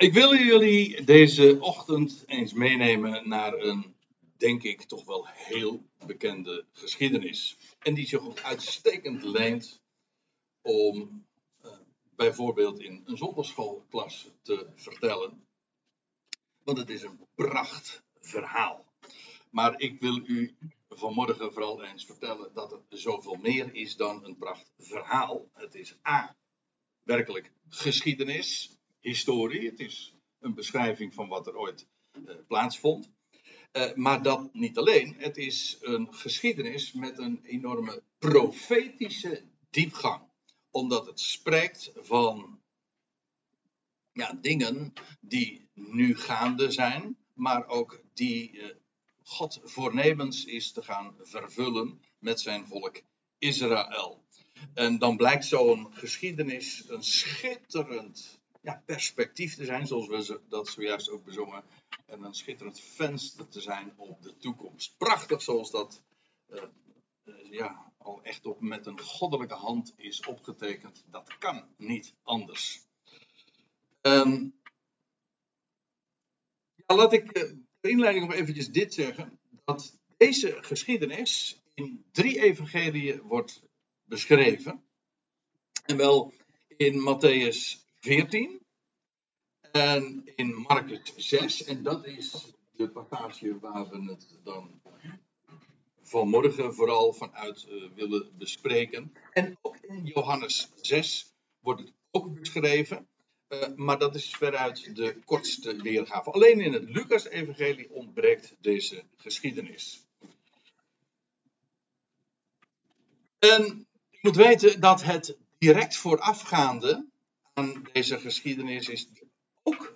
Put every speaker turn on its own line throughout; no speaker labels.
Ik wil jullie deze ochtend eens meenemen naar een, denk ik, toch wel heel bekende geschiedenis. En die zich ook uitstekend leent om uh, bijvoorbeeld in een zonderschoolklas te vertellen. Want het is een prachtverhaal. Maar ik wil u vanmorgen vooral eens vertellen dat het zoveel meer is dan een prachtverhaal. Het is A. Werkelijk geschiedenis historie. Het is een beschrijving van wat er ooit uh, plaatsvond. Uh, maar dat niet alleen. Het is een geschiedenis met een enorme profetische diepgang. Omdat het spreekt van ja, dingen die nu gaande zijn, maar ook die uh, God voornemens is te gaan vervullen met zijn volk Israël. En dan blijkt zo'n geschiedenis een schitterend ja, perspectief te zijn, zoals we dat zojuist ook bezongen. En een schitterend venster te zijn op de toekomst. Prachtig zoals dat uh, uh, ja, al echt op, met een goddelijke hand is opgetekend. Dat kan niet anders. Um, ja, laat ik ter inleiding nog eventjes dit zeggen. Dat deze geschiedenis in drie evangeliën wordt beschreven. En wel in Matthäus 14 en in Marcus 6. En dat is de passage waar we het dan vanmorgen vooral vanuit uh, willen bespreken. En ook in Johannes 6 wordt het ook beschreven. Uh, maar dat is veruit de kortste weergave. Alleen in het Lucas-evangelie ontbreekt deze geschiedenis. En je moet weten dat het direct voorafgaande aan deze geschiedenis is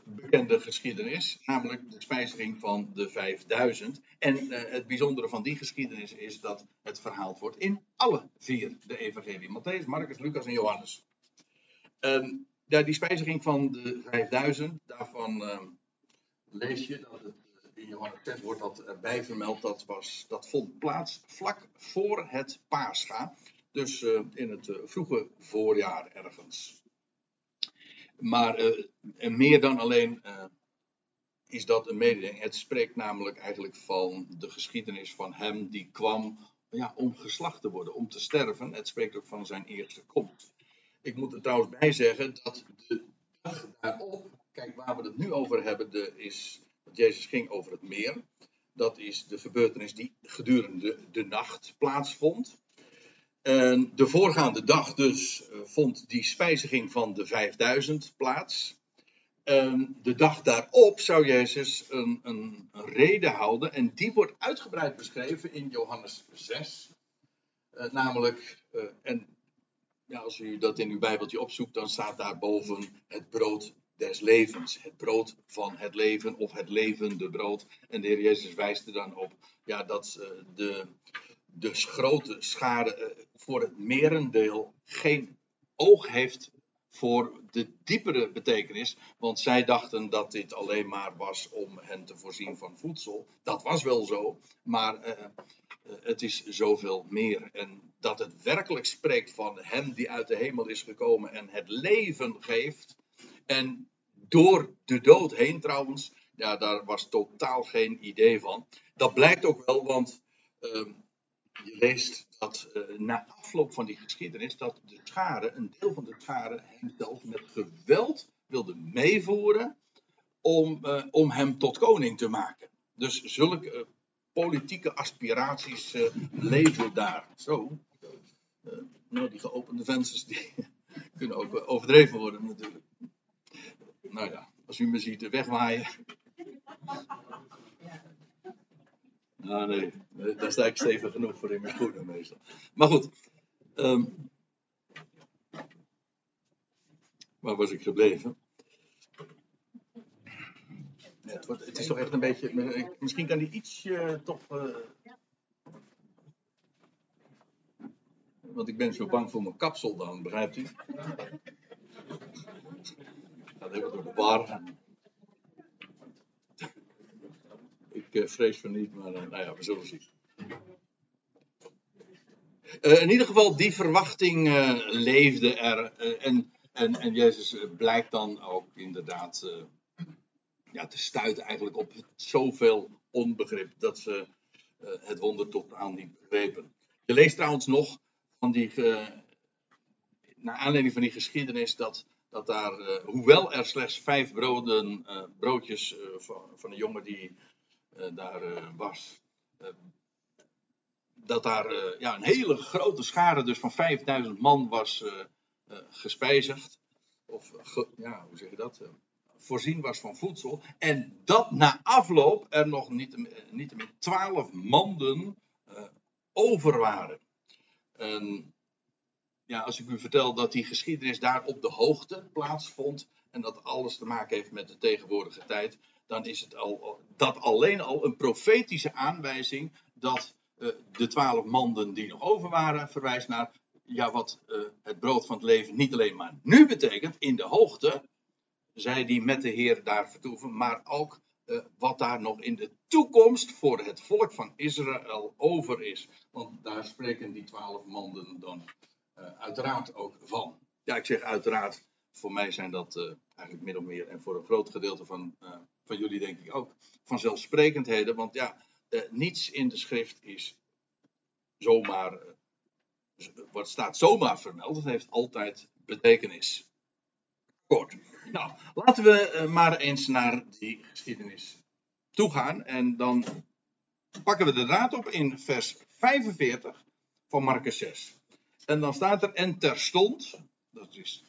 bekende geschiedenis, namelijk de spijziging van de 5000. En uh, het bijzondere van die geschiedenis is dat het verhaald wordt in alle vier de evangelie. Matthäus, Marcus, Lucas en Johannes. En ja, die spijziging van de 5000, daarvan uh, lees je dat het in Johannes 6 wordt dat erbij vermeld, dat, was, dat vond plaats vlak voor het paascha. Dus uh, in het vroege voorjaar ergens. Maar uh, meer dan alleen uh, is dat een mededeling. Het spreekt namelijk eigenlijk van de geschiedenis van hem die kwam ja, om geslacht te worden, om te sterven. Het spreekt ook van zijn eerste komst. Ik moet er trouwens bij zeggen dat de dag daarop, kijk waar we het nu over hebben, de, is dat Jezus ging over het meer. Dat is de gebeurtenis die gedurende de nacht plaatsvond. En de voorgaande dag dus uh, vond die spijziging van de 5000 plaats. De dag daarop zou Jezus een, een, reden houden en die wordt uitgebreid beschreven in Johannes 6. Uh, namelijk, uh, en ja, als u dat in uw Bijbeltje opzoekt, dan staat daarboven het brood des levens. Het brood van het leven of het levende brood. En de Heer Jezus wijst er dan op ja, dat de, de grote schade voor het merendeel geen oog heeft voor de diepere betekenis. Want zij dachten dat dit alleen maar was om hen te voorzien van voedsel. Dat was wel zo, maar uh, het is zoveel meer. En dat het werkelijk spreekt van hem die uit de hemel is gekomen en het leven geeft. En door de dood heen trouwens, ja, daar was totaal geen idee van. Dat blijkt ook wel, want uh, je leest dat uh, na afloop van die geschiedenis, dat de schade, een deel van de schade, hem zelfs met geweld wilde meevoeren om, uh, om hem tot koning te maken. Dus zulke uh, politieke aspiraties leven daar. Zo. nou, die geopende vensters die kunnen ook overdreven worden natuurlijk. Nou ja, als u me ziet wegwaaien. Ah nee, daar sta ik stevig genoeg voor in mijn schoenen meestal. Maar goed. Um, waar was ik gebleven? Het, wordt, het, is toch echt een beetje. Misschien kan die iets uh, toch. Uh, want ik ben zo bang voor mijn kapsel dan, begrijpt u? Gaat even door de bar. Ik uh, vrees van niet, maar uh, nou ja, we zullen zien. Uh, in ieder geval, die verwachting leefde er. en, en, en Jezus blijkt dan ook inderdaad ja, te stuiten eigenlijk op zoveel onbegrip dat ze het wonder totaal niet begrepen. Je leest trouwens nog van die, naar aanleiding van die geschiedenis, dat, dat daar, hoewel er slechts vijf broden, broodjes van, van een jongen die daar was, dat daar ja, een hele grote schare dus van 5000 man was gespijzigd. Of, ja, hoe zeg je dat? voorzien was van voedsel. En dat na afloop er nog niet, niet meer twaalf manden over waren. En ja, als ik u vertel dat die geschiedenis daar op de hoogte plaatsvond. En dat alles te maken heeft met de tegenwoordige tijd. Dan is het al, dat alleen al een profetische aanwijzing dat uh, de twaalf manden die nog over waren, verwijst naar ja, wat uh, het brood van het leven niet alleen maar nu betekent, in de hoogte, zij die met de Heer daar vertoeven, maar ook uh, wat daar nog in de toekomst voor het volk van Israël over is. Want daar spreken die twaalf manden dan uiteraard ook van. Ja, ik zeg uiteraard, voor mij zijn dat eigenlijk min of meer, en voor een groot gedeelte van, van jullie denk ik ook, vanzelfsprekendheden. Want ja, niets in de schrift is zomaar, wat staat zomaar vermeld, het heeft altijd betekenis. Kort. Nou, laten we eh, maar eens naar die geschiedenis toegaan. En dan pakken we de draad op in vers 45 van Marcus 6. En dan staat er, en terstond, dat is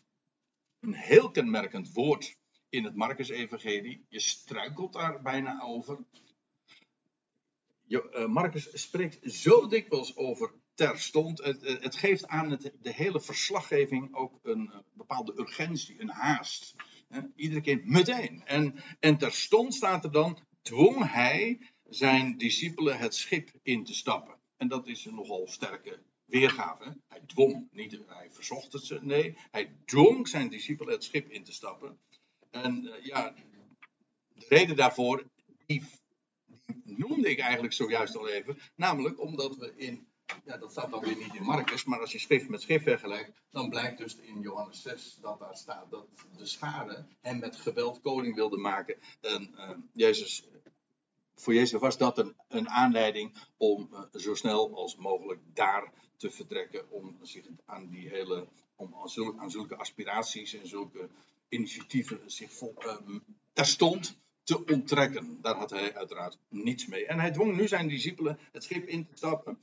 een heel kenmerkend woord in het Marcus-evangelie. Je struikelt daar bijna over. Eh, Marcus spreekt zo dikwijls over terstond. Het, het geeft aan de hele verslaggeving ook een, bepaalde urgentie, een haast. Iedere keer meteen. En, en terstond staat er dan, dwong hij zijn discipelen het schip in te stappen. En dat is een nogal sterke weergave. Hij dwong, niet hij verzocht het ze, nee, hij dwong zijn discipelen het schip in te stappen. En uh, ja, de reden daarvoor, die, die noemde ik eigenlijk zojuist al even, namelijk omdat we in ja, dat staat dan weer niet in Marcus, maar als je schrift met schrift vergelijkt, dan blijkt dus in Johannes 6 dat daar staat dat de schade hem met geweld koning wilde maken. En uh, Jezus, voor Jezus was dat een, een aanleiding om uh, zo snel als mogelijk daar te vertrekken, om zich aan die hele, om aan zulke aspiraties en zulke initiatieven zich vol, uh, terstond te onttrekken. Daar had hij uiteraard niets mee. En hij dwong nu zijn discipelen het schip in te stappen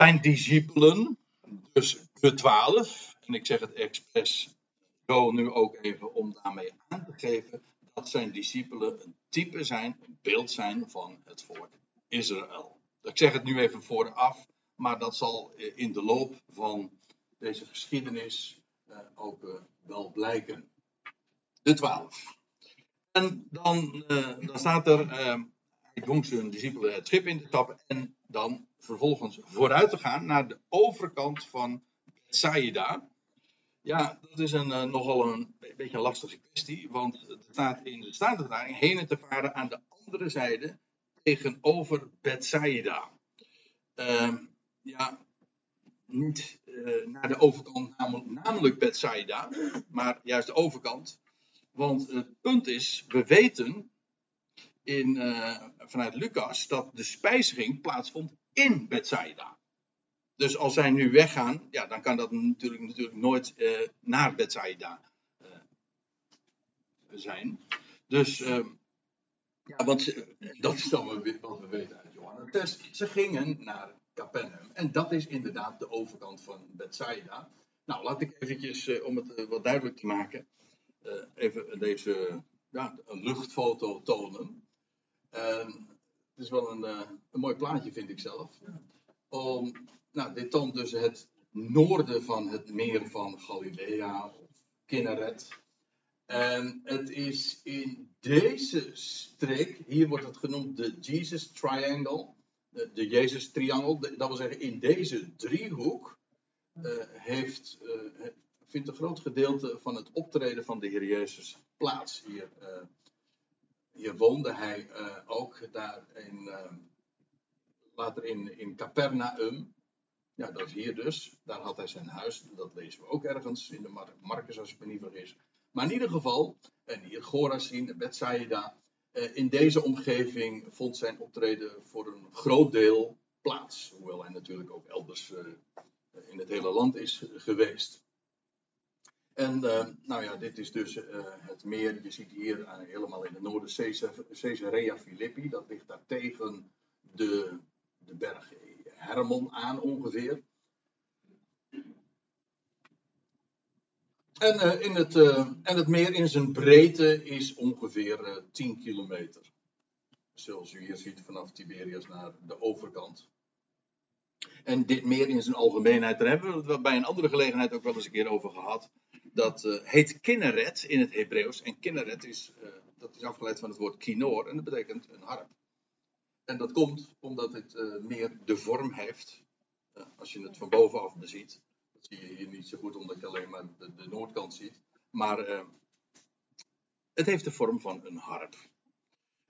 zijn discipelen, dus de twaalf, en ik zeg het expres zo nu ook even om daarmee aan te geven dat zijn discipelen een type zijn, een beeld zijn van het volk Israël. Ik zeg het nu even vooraf, maar dat zal in de loop van deze geschiedenis eh, ook eh, wel blijken. De twaalf. En dan, eh, dan staat er, hij dwong zijn discipelen het schip in te stappen en dan vervolgens vooruit te gaan naar de overkant van Bethsaida. Ja, dat is een, uh, nogal een, beetje een lastige kwestie, want het staat in de Statenvertaling heen te varen aan de andere zijde tegenover Bethsaida. Uh, ja, niet uh, naar de overkant, namelijk, namelijk Bethsaida, maar juist de overkant. Want het punt is, we weten in, uh, vanuit Lucas dat de spijziging plaatsvond in Bethsaida. Dus als zij nu weggaan, ja, dan kan dat natuurlijk, natuurlijk nooit uh, naar Bethsaida zijn. Dus, uh, ja, want dat is dan wat we weten uit Johannes. Dus ze gingen naar Capernaum. En dat is inderdaad de overkant van Bethsaida. Nou, laat ik eventjes, om het wat duidelijk te maken, even deze ja, een luchtfoto tonen. Het is wel een, een mooi plaatje, vind ik zelf. Om, nou, dit toont dus het noorden van het meer van Galilea, of Kinneret. En het is in deze streek, hier wordt het genoemd de Jesus Triangle, de, de Jezus Triangel, dat wil zeggen in deze driehoek uh, heeft, uh, vindt een groot gedeelte van het optreden van de Heer Jezus plaats hier hier woonde hij ook daar in, later in, in Capernaum. Ja, dat is hier dus. Daar had hij zijn huis. Dat lezen we ook ergens in de Mar Marcus, als ik me niet vergis. Maar in ieder geval, en hier Gorazin en Bethsaida, eh, in deze omgeving vond zijn optreden voor een groot deel plaats. Hoewel hij natuurlijk ook elders eh, in het hele land is geweest. En uh, nou ja, dit is dus het meer. Je ziet hier helemaal in het noorden Caesarea Philippi. Dat ligt daar tegen de, de berg Hermon aan ongeveer. En, in het, en het meer in zijn breedte is ongeveer 10 kilometer. Zoals u hier ziet vanaf Tiberias naar de overkant. En dit meer in zijn algemeenheid, daar hebben we het bij een andere gelegenheid ook wel eens een keer over gehad. Dat uh, heet kinneret in het Hebreeuws. En kinneret is, uh, dat is afgeleid van het woord kinoor en dat betekent een harp. En dat komt omdat het uh, meer de vorm heeft, als je het van bovenaf beziet. Dat zie je hier niet zo goed omdat je alleen maar de, noordkant ziet. Maar het heeft de vorm van een harp.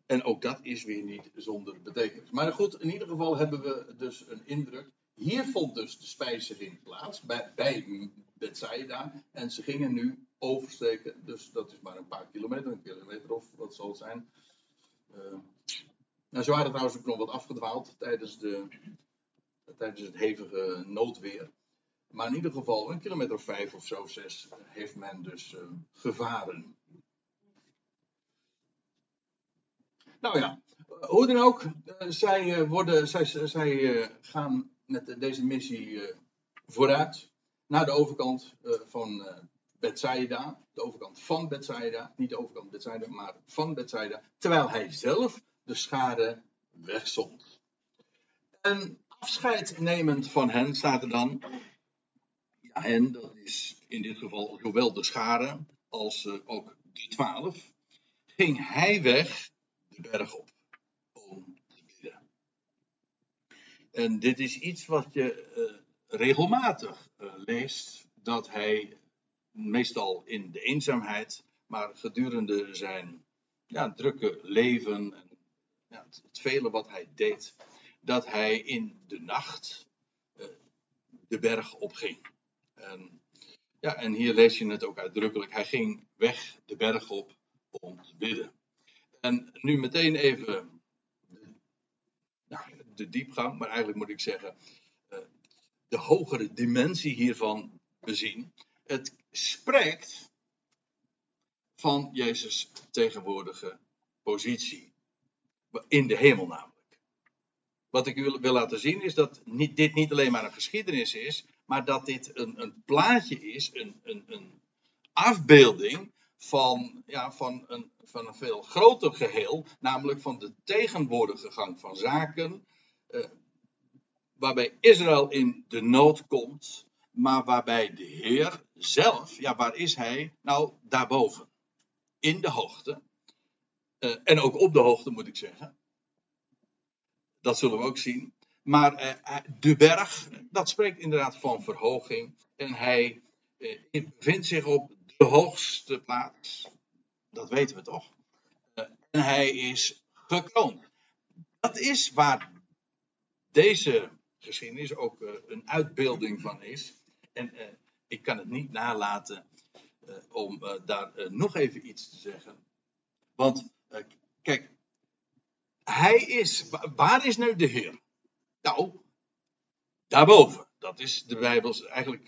En ook dat is weer niet zonder betekenis. Maar goed, in ieder geval hebben we dus een indruk. Hier vond dus de spijziging plaats, bij, bij Bethsaida. En ze gingen nu oversteken, dus dat is maar een paar kilometer, een kilometer of wat zal het zijn. Uh, nou, ze waren trouwens ook nog wat afgedwaald tijdens, de, tijdens het hevige noodweer. Maar in ieder geval, een kilometer of vijf of zo, zes, heeft men dus uh, gevaren. Nou ja, hoe dan ook, eh, zij, eh, worden, zij, zij eh, gaan met deze missie vooruit naar de overkant van Bethsaida. De overkant van Bethsaida, niet de overkant Bethsaida, maar van Bethsaida. Terwijl hij zelf de schade wegzond. En afscheid nemend van hen staat er dan. Ja, en dat is in dit geval zowel de schade als ook de twaalf. Ging hij weg berg op om te bidden. En dit is iets wat je uh, regelmatig uh, leest, dat hij meestal in de eenzaamheid, maar gedurende zijn ja, drukke leven en ja, het, het, vele wat hij deed, dat hij in de nacht de berg opging. En, ja, en hier lees je het ook uitdrukkelijk. Hij ging weg de berg op om te bidden. En nu meteen even nou, de diepgang, maar eigenlijk moet ik zeggen eh, de hogere dimensie hiervan bezien. Het spreekt van Jezus' tegenwoordige positie. In de hemel namelijk. Wat ik u wil laten zien is dat dit niet alleen maar een geschiedenis is, maar dat dit een, een plaatje is, een, een, een afbeelding van, ja, van, een, van een veel groter geheel, namelijk van de tegenwoordige gang van zaken, eh, waarbij Israël in de nood komt, maar waarbij de Heer zelf, ja, waar is hij? Nou, daarboven, in de hoogte, eh, en ook op de hoogte moet ik zeggen. Dat zullen we ook zien. Maar eh, de berg, dat spreekt inderdaad van verhoging. En hij eh, bevindt zich op de hoogste plaats. Dat weten we toch? Eh, en hij is gekroond. Dat is waar deze geschiedenis ook een uitbeelding van is. En ik kan het niet nalaten om daar nog even iets te zeggen. Want kijk, hij is, waar is nu de Heer? Nou, daarboven. Dat is de Bijbels eigenlijk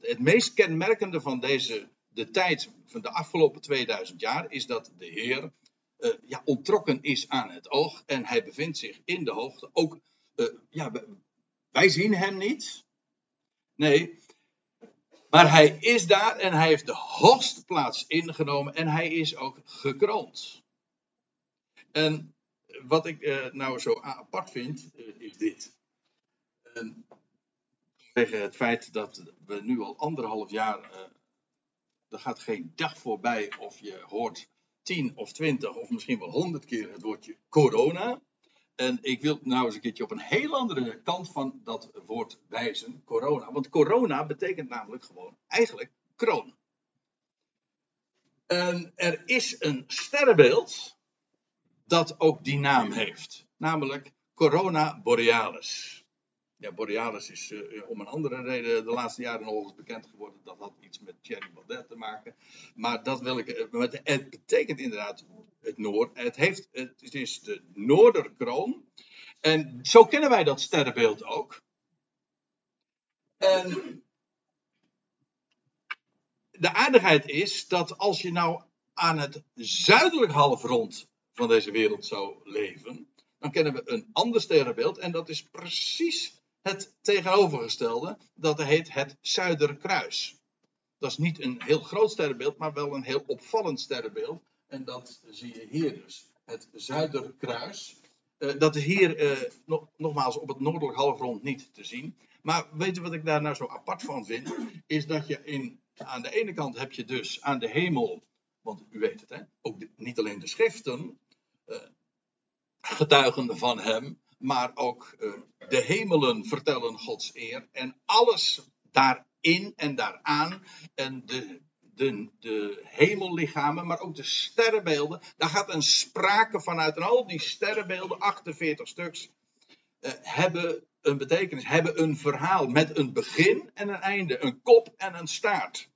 het meest kenmerkende van deze de tijd van de afgelopen 2000 jaar is dat de Heer uh, ja, ontrokken is aan het oog en hij bevindt zich in de hoogte. Ook, uh, ja, wij zien hem niet. Nee, maar hij is daar en hij heeft de hoogste plaats ingenomen en hij is ook gekroond. En wat ik uh, nou zo apart vind, is dit. En vanwege het feit dat we nu al anderhalf jaar er gaat geen dag voorbij of je hoort 10 of 20 of misschien wel 100 keer het woordje corona. En ik wil nou eens een keertje op een heel andere kant van dat woord wijzen, corona. Want corona betekent namelijk gewoon eigenlijk kroon. En er is een sterrenbeeld dat ook die naam heeft, namelijk Corona Borealis. ja, Borealis is uh, om een andere reden de laatste jaren nog eens bekend geworden. Dat had iets met Thierry Baudet te maken. Maar dat wil ik. het betekent inderdaad het Noord. Het, heeft, het is de Noorderkroon. En zo kennen wij dat sterrenbeeld ook. En de aardigheid is dat als je nou aan het zuidelijk halfrond van deze wereld zou leven, dan kennen we een ander sterrenbeeld en dat is precies het tegenovergestelde. Dat heet het Zuiderkruis. Dat is niet een heel groot sterrenbeeld, maar wel een heel opvallend sterrenbeeld. En dat zie je hier dus. Het Zuiderkruis. Uh, dat is hier uh, nog, nogmaals op het noordelijk halfrond niet te zien. Maar weet je wat ik daar nou zo apart van vind? Is dat je in, aan de ene kant heb je dus aan de hemel, want u weet het, hè, ook niet alleen de schriften, uh, getuigen van hem, maar ook uh, de hemelen vertellen Gods eer en alles daarin en daaraan en de, de, de hemellichamen, maar ook de sterrenbeelden. Daar gaat een sprake vanuit en al die sterrenbeelden, 48 stuks, uh, hebben een betekenis, hebben een verhaal met een begin en een einde, een kop en een staart.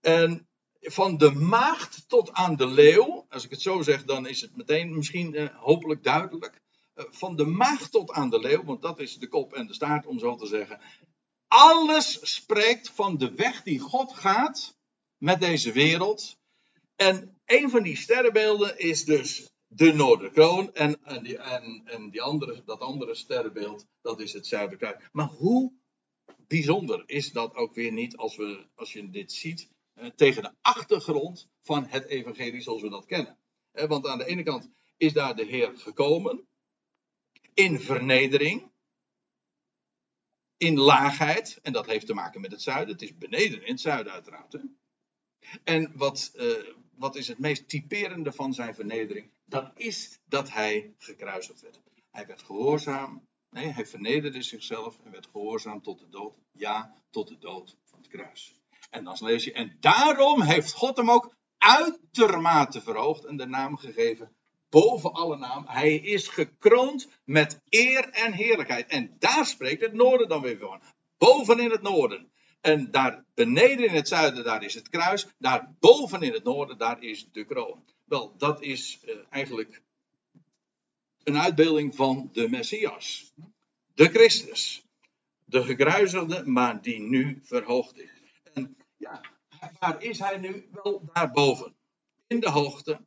En van de maagd tot aan de leeuw, als ik het zo zeg, dan is het meteen misschien uh, hopelijk duidelijk. Uh, van de maagd tot aan de leeuw, want dat is de kop en de staart, om zo te zeggen. Alles spreekt van de weg die God gaat met deze wereld. En een van die sterrenbeelden is dus de Noorderkroon. En, en, die, en, en die andere, dat andere sterrenbeeld, dat is het Zuiderkruis. Maar hoe bijzonder is dat ook weer niet als, we, als je dit ziet eh, tegen de achtergrond van het evangelie zoals we dat kennen. Eh, want aan de ene kant is daar de Heer gekomen in vernedering, in laagheid, en dat heeft te maken met het zuiden. Het is beneden in het zuiden uiteraard. Hè? En wat, uh, wat is het meest typerende van zijn vernedering? Dat is dat hij gekruisigd werd. Hij werd gehoorzaam. Nee, hij vernederde zichzelf en werd gehoorzaam tot de dood. Ja, tot de dood van het kruis. En dan lees je, en daarom heeft God hem ook uitermate verhoogd en de naam gegeven boven alle naam. Hij is gekroond met eer en heerlijkheid. En daar spreekt het noorden dan weer van. Boven in het noorden. En daar beneden in het zuiden, daar is het kruis. Daar boven in het noorden, daar is de kroon. Wel, dat is uh, eigenlijk een uitbeelding van de Messias. De Christus. De gekruisigde, maar die nu verhoogd is. Ja, waar is hij nu? Wel daarboven. In de hoogte.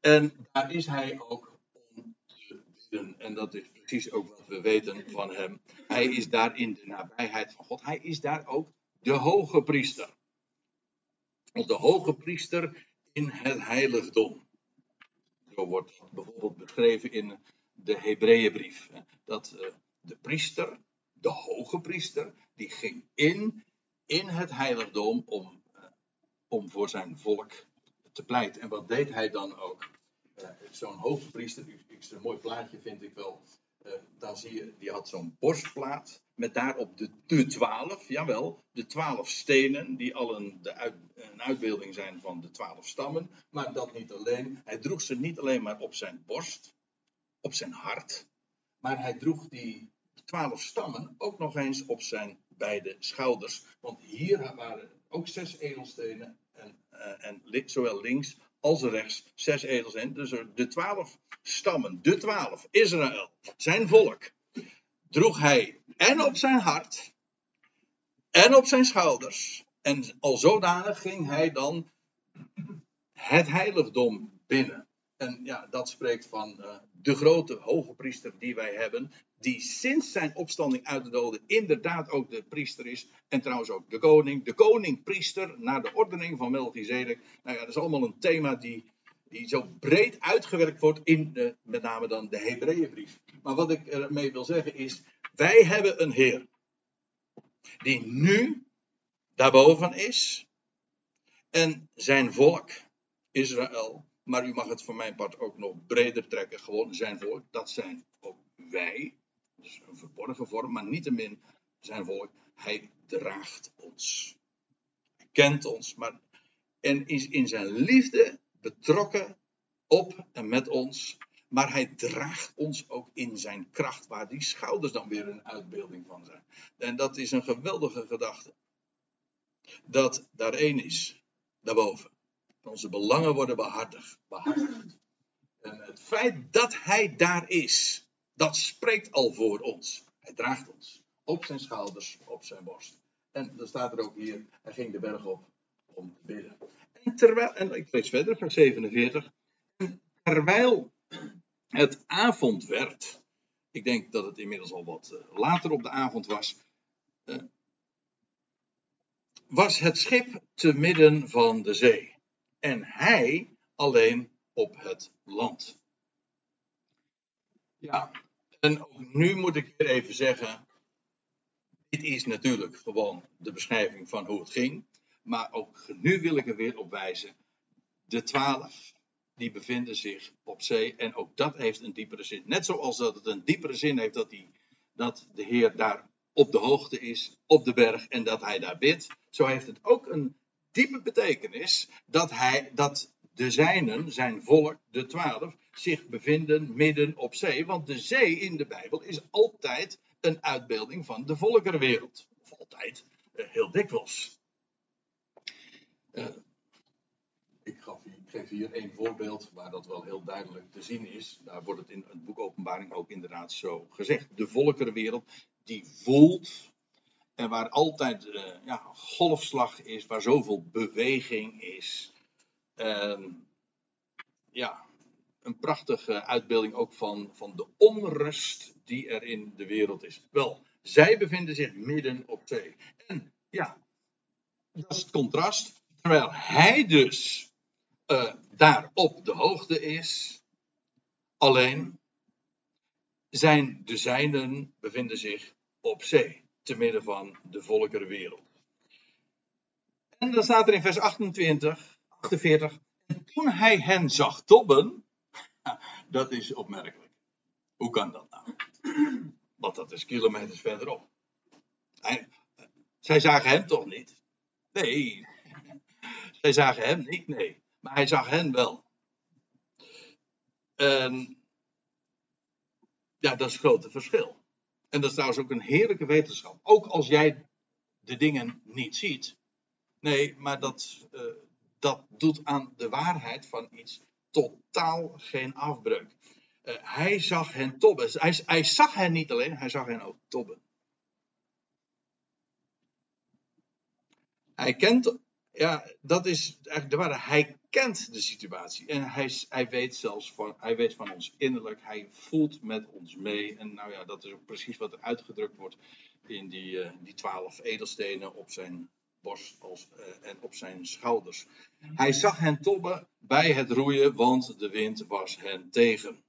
En daar is hij ook om te bidden. En dat is precies ook wat we weten van hem. Hij is daar in de nabijheid van God. Hij is daar ook de hoge priester. Of de hoge priester in het heiligdom. Zo wordt bijvoorbeeld beschreven in de Hebreeënbrief. Dat eh, de priester, de hoge priester, die ging in, in het heiligdom om, eh, om voor zijn volk te pleiten. En wat deed hij dan ook? Uh, zo'n hoge priester, is een mooi plaatje vind ik wel. Uh, dan zie je, die had zo'n borstplaat met daarop de, de twaalf, jawel, de twaalf stenen, die al een, de uit, een uitbeelding zijn van de twaalf stammen. Maar dat niet alleen. Hij droeg ze niet alleen maar op zijn borst, op zijn hart, maar hij droeg die twaalf stammen ook nog eens op zijn beide schouders. Want hier waren ook zes edelstenen, en, uh, en zowel links als rechts zes edelstenen. Dus de twaalf stammen, de twaalf, Israël, zijn volk, droeg hij en op zijn hart en op zijn schouders. En al zodanig ging hij dan het heiligdom binnen. En ja, dat spreekt van uh, de grote hoge priester die wij hebben, die sinds zijn opstanding uit de doden inderdaad ook de priester is. En trouwens ook de koning. De koning-priester naar de ordening van Melchizedek. Nou ja, dat is allemaal een thema die, die zo breed uitgewerkt wordt in met name dan de Hebreeënbrief. Maar wat ik ermee wil zeggen is, wij hebben een Heer die nu daarboven is en zijn volk, Israël, maar u mag het voor mijn part ook nog breder trekken, gewoon zijn volk, dat zijn ook wij, dus een verborgen vorm, maar niettemin zijn volk, hij draagt ons. Hij kent ons, maar, en is in zijn liefde betrokken op en met ons maar hij draagt ons ook in zijn kracht, waar die schouders dan weer een uitbeelding van zijn. En dat is een geweldige gedachte. Dat daar één is, daarboven. Onze belangen worden behartigd. En het feit dat hij daar is, dat spreekt al voor ons. Hij draagt ons op zijn schouders, op zijn borst. En dan staat er ook hier, hij ging de berg op om te bidden. En terwijl, en ik lees verder, vers 47. terwijl het avond werd, ik denk dat het inmiddels al wat eh, later op de avond was, eh, was het schip te midden van de zee. En hij alleen op het land. Ja, en ook nu moet ik weer even zeggen, dit is natuurlijk gewoon de beschrijving van hoe het ging. Maar ook nu wil ik er weer op wijzen. De twaalf, die bevinden zich op zee. En ook dat heeft een diepere zin. Net zoals dat het een diepere zin heeft dat, die, dat de Heer daar op de hoogte is, op de berg, en dat hij daar bidt. Zo heeft het ook een diepe betekenis dat, hij, dat de zijnen, zijn volk, de twaalf, zich bevinden midden op zee. Want de zee in de Bijbel is altijd een uitbeelding van de volkerenwereld. Of altijd, eh, heel dikwijls. Uh, ik, geef hier één voorbeeld waar dat wel heel duidelijk te zien is. Daar wordt het in het boek Openbaring ook inderdaad zo gezegd. De volkerenwereld die voelt en waar altijd uh, ja, golfslag is, waar zoveel beweging is. Uh, ja, een prachtige uitbeelding ook van, van de onrust die er in de wereld is. Wel, zij bevinden zich midden op zee. En ja, dat is het contrast. Terwijl hij dus uh, daar op de hoogte is, alleen zijn de zijnen bevinden zich op zee, te midden van de volkerenwereld. En dan staat er in vers 28, 48, en toen hij hen zag tobben, dat is opmerkelijk. Hoe kan dat nou? Want dat is kilometers verderop. Zij zagen hem toch niet? Nee. Zij zagen hem niet, nee. Maar hij zag hen wel. En ja, dat is het grote verschil. En dat is trouwens ook een heerlijke wetenschap. Ook als jij de dingen niet ziet. Nee, maar dat, uh, dat doet aan de waarheid van iets totaal geen afbreuk. Uh, hij zag hen tobben. Hij, hij, zag hen niet alleen, hij zag hen ook tobben. Hij kent, ja, dat is eigenlijk de waarde. Hij kent de situatie en hij, hij weet zelfs van, hij weet van ons innerlijk. Hij voelt met ons mee. En nou ja, dat is ook precies wat er uitgedrukt wordt in die, uh, die twaalf edelstenen op zijn borst als, uh, en op zijn schouders. Hij zag hen tobben bij het roeien, want de wind was hen tegen.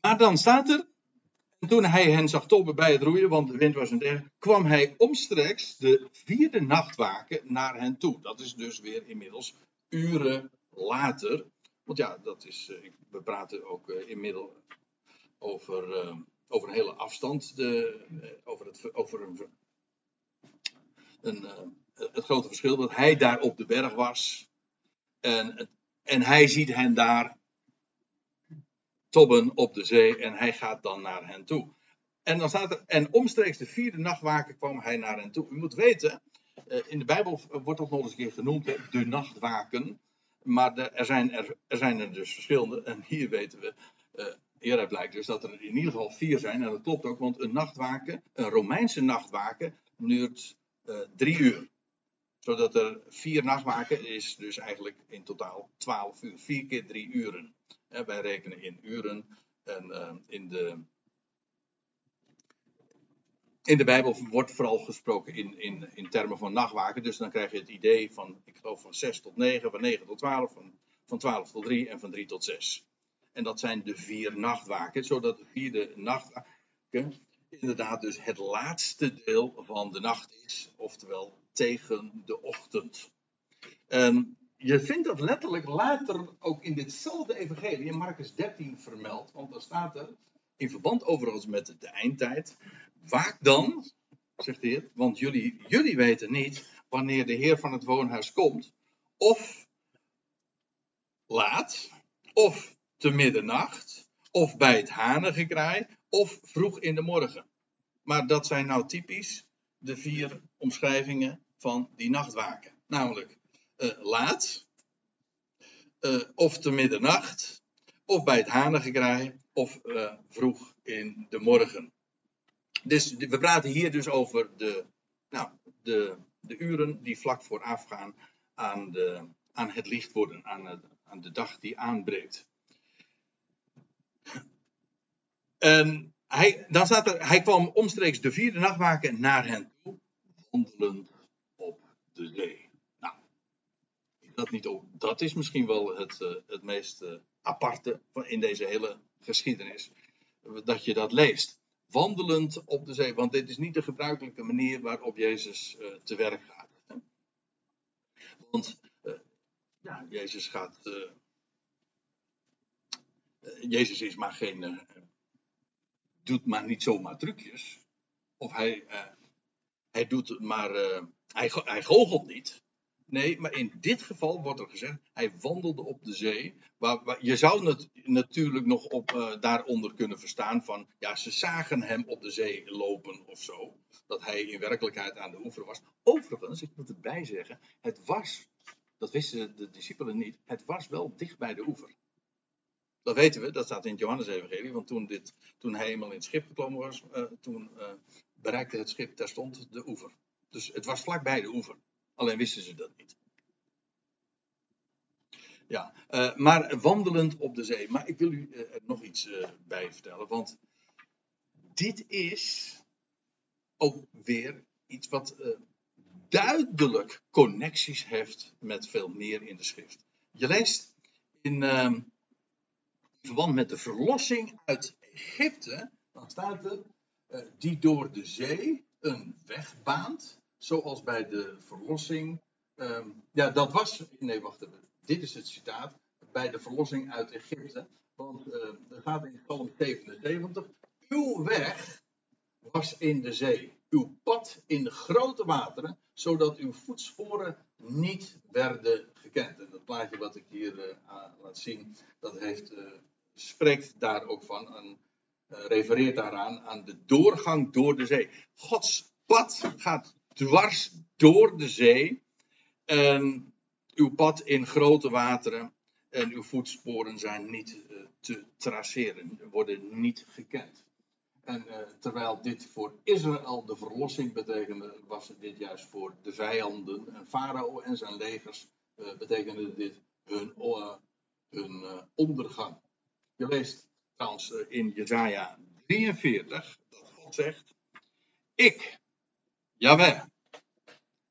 Maar dan staat er, en toen hij hen zag tobben bij het roeien, want de wind was hen tegen, kwam hij omstreeks de vierde nachtwaken naar hen toe. Dat is dus weer inmiddels uren later. Want ja, dat is, uh, we praten ook uh, inmiddels over, uh, over een hele afstand, de, over, het, over een, een, het grote verschil, dat hij daar op de berg was. En, en hij ziet hen daar tobben op de zee en hij gaat dan naar hen toe. En dan staat er, en omstreeks de vierde nachtwaken kwam hij naar hen toe. U moet weten, in de Bijbel wordt dat nog eens een keer genoemd, de nachtwaken. Maar er, zijn er, zijn er dus verschillende. En hier weten we, uh, hieruit blijkt dus dat er in ieder geval vier zijn. En dat klopt ook, want een nachtwaken, een Romeinse nachtwaken, duurt uh, drie uur. Zodat er vier nachtwaken is dus eigenlijk in totaal twaalf uur. Vier keer drie uren. Wij rekenen in uren. En uh, in de in de Bijbel wordt vooral gesproken in, in, in termen van nachtwaken. Dus dan krijg je het idee van, ik geloof van 6 tot 9, van 9 tot 12, van, van 12 tot 3 en van 3 tot 6. En dat zijn de vier nachtwaken, zodat de vierde nachtwaken inderdaad dus het laatste deel van de nacht is, oftewel tegen de ochtend. En je vindt dat letterlijk later ook in ditzelfde evangelie, in Marcus 13 vermeld, want dan staat er, in verband overigens met de eindtijd, Waak dan, zegt de Heer, want jullie, jullie weten niet wanneer de Heer van het woonhuis komt, of laat, of te middernacht, of bij het hanengekraai, of vroeg in de morgen. Maar dat zijn nou typisch de vier omschrijvingen van die nachtwaken. Namelijk laat, uh, of te middernacht, of bij het hanengekraai, of uh, vroeg in de morgen. Dus we praten hier dus over de, nou, de, de uren die vlak voorafgaan aan, de, aan het licht worden, aan, aan de dag die aanbreekt. En hij, dan staat er, hij kwam omstreeks de vierde nachtwaken naar hen toe, wandelend op de zee. Dat, niet op, dat is misschien wel het, uh, het meest uh, aparte in deze hele geschiedenis, dat je dat leest. Wandelend op de zee, want dit is niet de gebruikelijke manier waarop Jezus uh, te werk gaat. Hè? Want ja, Jezus gaat. Jezus is maar geen doet maar niet zomaar trucjes. Of hij, hij doet maar. Hij, hij goochelt niet. Nee, maar in dit geval wordt er gezegd, hij wandelde op de zee. Waar, je zou het natuurlijk nog op, uh, daaronder kunnen verstaan van, ja, ze zagen hem op de zee lopen of zo. Dat hij in werkelijkheid aan de oever was. Overigens, ik moet erbij zeggen, het was, dat wisten de discipelen niet, het was wel dicht bij de oever. Dat weten we, dat staat in het Johannes-evangelie. Want toen, dit, toen hij eenmaal in het schip geklommen was, uh, toen uh, bereikte het schip terstond de oever. Dus het was vlakbij de oever. Alleen wisten ze dat niet. Ja, uh, maar wandelend op de zee. Maar ik wil u er nog iets bij vertellen. Want dit is ook weer iets wat duidelijk connecties heeft met veel meer in de schrift. Je leest in ehm, verband met de verlossing uit Egypte, dan staat er, uh, die door de zee een weg baant, zoals bij de verlossing. Uh, ja, dat was, nee wacht even, dit is het citaat, bij de verlossing uit Egypte. Want uh, er gaat in Psalm 77, uw weg was in de zee, uw pad in de grote wateren, zodat uw voetsporen niet werden gekend. En dat plaatje wat ik hier uh, laat zien, dat heeft uh, spreekt daar ook van en uh, refereert daaraan aan de doorgang door de zee. Gods pad gaat dwars door de zee. En uw pad in grote wateren en uw voetsporen zijn niet uh, te traceren, worden niet gekend. En uh, terwijl dit voor Israël de verlossing betekende, was dit juist voor de vijanden. En Farao en zijn legers uh, betekende dit hun, hun ondergang. Je leest trouwens eh, in Jezaja 43 dat God zegt: Ik, Jaweh,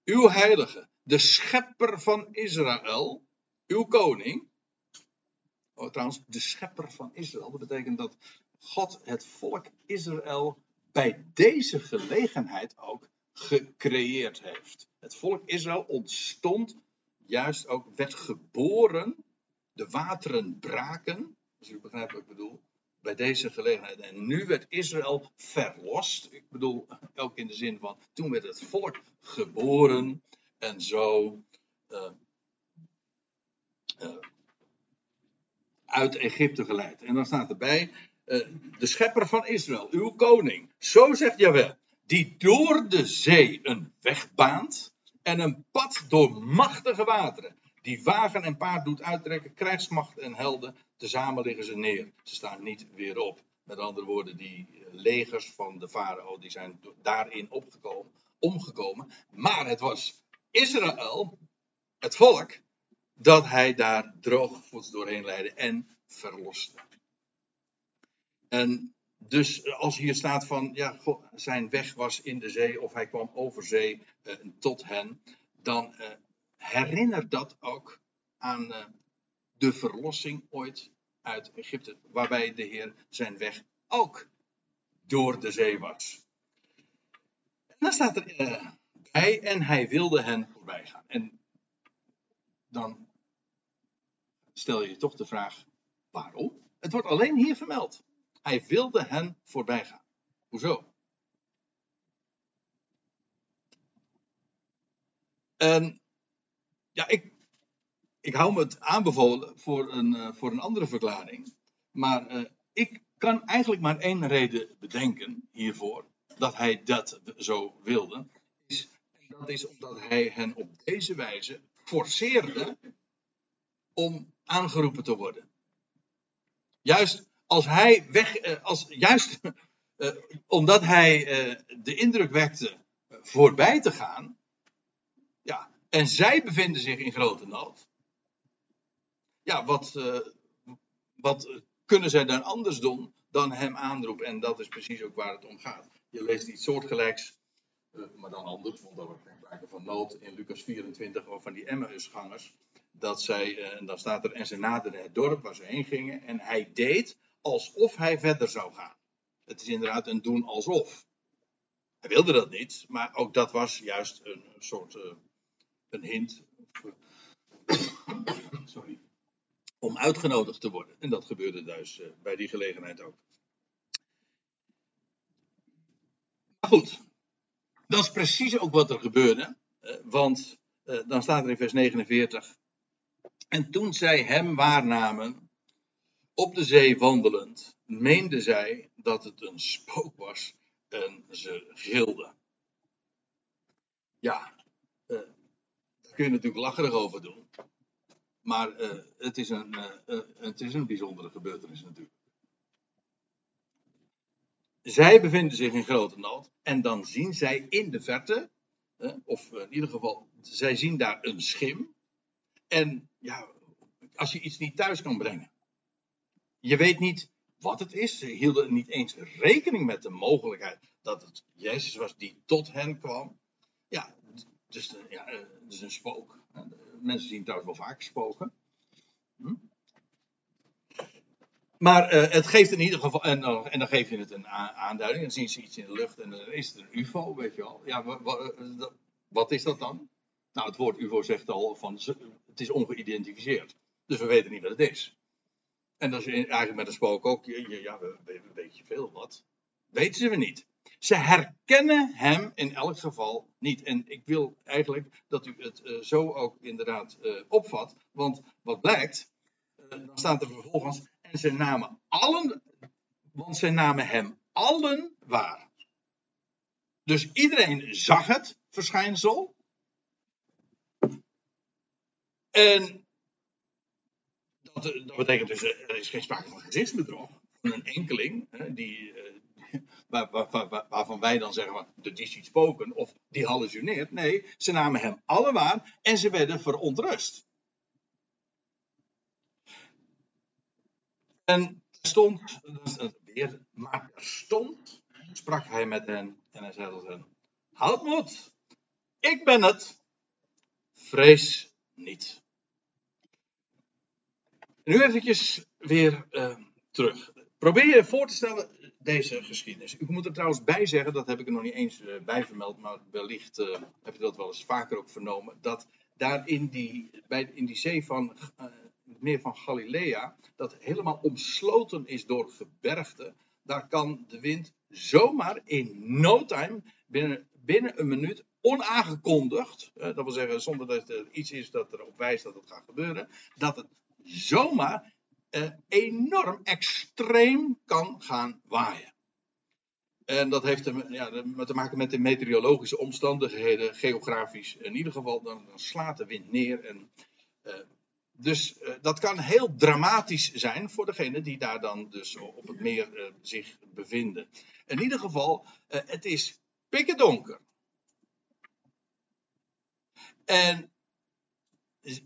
uw heilige, de schepper van Israël, uw koning. Oh, trouwens, de schepper van Israël. Dat betekent dat God het volk Israël bij deze gelegenheid ook gecreëerd heeft. Het volk Israël ontstond, juist ook werd geboren. De wateren braken. Als u begrijpt wat ik bedoel. Bij deze gelegenheid. En nu werd Israël verlost. Ik bedoel ook in de zin van. Toen werd het volk geboren. En zo. Uh, uh, uit Egypte geleid. En dan staat erbij. Uh, de schepper van Israël, uw koning. Zo zegt Jawel. Die door de zee een weg baant. En een pad door machtige wateren die wagen en paard doet uittrekken, krijgsmacht en helden, tezamen liggen ze neer. Ze staan niet weer op. Met andere woorden, die legers van de farao, die zijn daarin opgekomen, omgekomen. Maar het was Israël, het volk, dat hij daar droogvoets doorheen leidde en verloste. En dus als hier staat van, ja, zijn weg was in de zee of hij kwam over zee eh, tot hen, dan eh, herinner dat ook aan uh, de verlossing ooit uit Egypte, waarbij de Heer zijn weg ook door de zee was. En dan staat er uh, bij, en hij wilde hen voorbij gaan. En dan stel je toch de vraag, waarom? Het wordt alleen hier vermeld. Hij wilde hen voorbij gaan. Hoezo? En ja, ik, ik hou me het aanbevolen voor een, eh, voor een andere verklaring. Maar eh, ik kan eigenlijk maar één reden bedenken hiervoor. Dat hij dat zo wilde. Is, dat is omdat hij hen op deze wijze forceerde om aangeroepen te worden. Juist als hij weg, eh, als, juist omdat hij de indruk wekte voorbij te gaan. En zij bevinden zich in grote nood ja, wat, uh, wat kunnen zij dan anders doen dan hem aanroepen? En dat is precies ook waar het om gaat. Je leest iets soortgelijks, uh, maar dan anders, want daar wordt van nood in Lucas 24 over van die Emmausgangers. Dat zij, uh, en dan staat er, en ze naderden het dorp waar ze heen gingen en hij deed alsof hij verder zou gaan. Het is inderdaad een doen alsof. Hij wilde dat niet, maar ook dat was juist een soort een hint. Sorry om uitgenodigd te worden. En dat gebeurde dus uh, bij die gelegenheid ook. Maar goed, dat is precies ook wat er gebeurde. Uh, want dan staat er in vers 49. En toen zij hem waarnamen, op de zee wandelend, meenden zij dat het een spook was en ze gilden. Ja, kun je natuurlijk lacherig over doen. Maar uh, het, is een, uh, het is een bijzondere gebeurtenis natuurlijk. Zij bevinden zich in grote nood en dan zien zij in de verte, of in ieder geval, zij zien daar een schim. En ja, als je iets niet thuis kan brengen, je weet niet wat het is. Ze hielden niet eens rekening met de mogelijkheid dat het Jezus was die tot hen kwam. Ja, dus, ja, het is een spook mensen zien trouwens wel vaak spoken. Hm? Maar het geeft in ieder geval, en, en, dan geef je het een aanduiding, dan zien ze iets in de lucht en dan is het een UFO, weet je wel. Ja, eh, wat is dat dan? Nou, het woord UFO zegt al van het is ongeïdentificeerd. Dus we weten niet wat het is. En dat is eigenlijk met een spook ook, ja, we, we weet je veel wat. Weten ze we niet. Ze herkennen hem in elk geval niet. En ik wil eigenlijk dat u het uh, zo ook inderdaad uh, opvat. Want wat blijkt, uh, dan staat er vervolgens. En ze namen allen, want ze namen hem allen waar. Dus iedereen zag het verschijnsel. En dat, dat betekent dus, er is geen sprake van gezichtsbedrog. Van een enkeling die waar, waar, waar, waarvan wij dan zeggen, de ziet spoken of die hallucineert. Nee, ze namen hem alle waar en ze werden verontrust. En stond, weer, maar stond, sprak hij met hen en hij zei tot hen, houd moed, ik ben het, vrees niet. nu eventjes weer uh, terug. Probeer je voor te stellen, deze geschiedenis. Ik moet er trouwens bij zeggen, dat heb ik er nog niet eens uh, bij vermeld, maar wellicht uh, heb je dat wel eens vaker ook vernomen, dat daar in die, bij, in die zee van uh, het meer van Galilea, dat helemaal omsloten is door gebergten, daar kan de wind zomaar in no time, binnen, binnen een minuut, onaangekondigd, dat wil zeggen zonder dat er iets is dat erop wijst dat het gaat gebeuren, dat het zomaar uh, enorm extreem kan gaan waaien. En dat heeft te, ja, te maken met de meteorologische omstandigheden, geografisch in ieder geval. Dan, dan slaat de wind neer. En, uh, dus uh, dat kan heel dramatisch zijn voor degene die daar dan dus op het meer zich bevinden. In ieder geval, het is pikken donker. En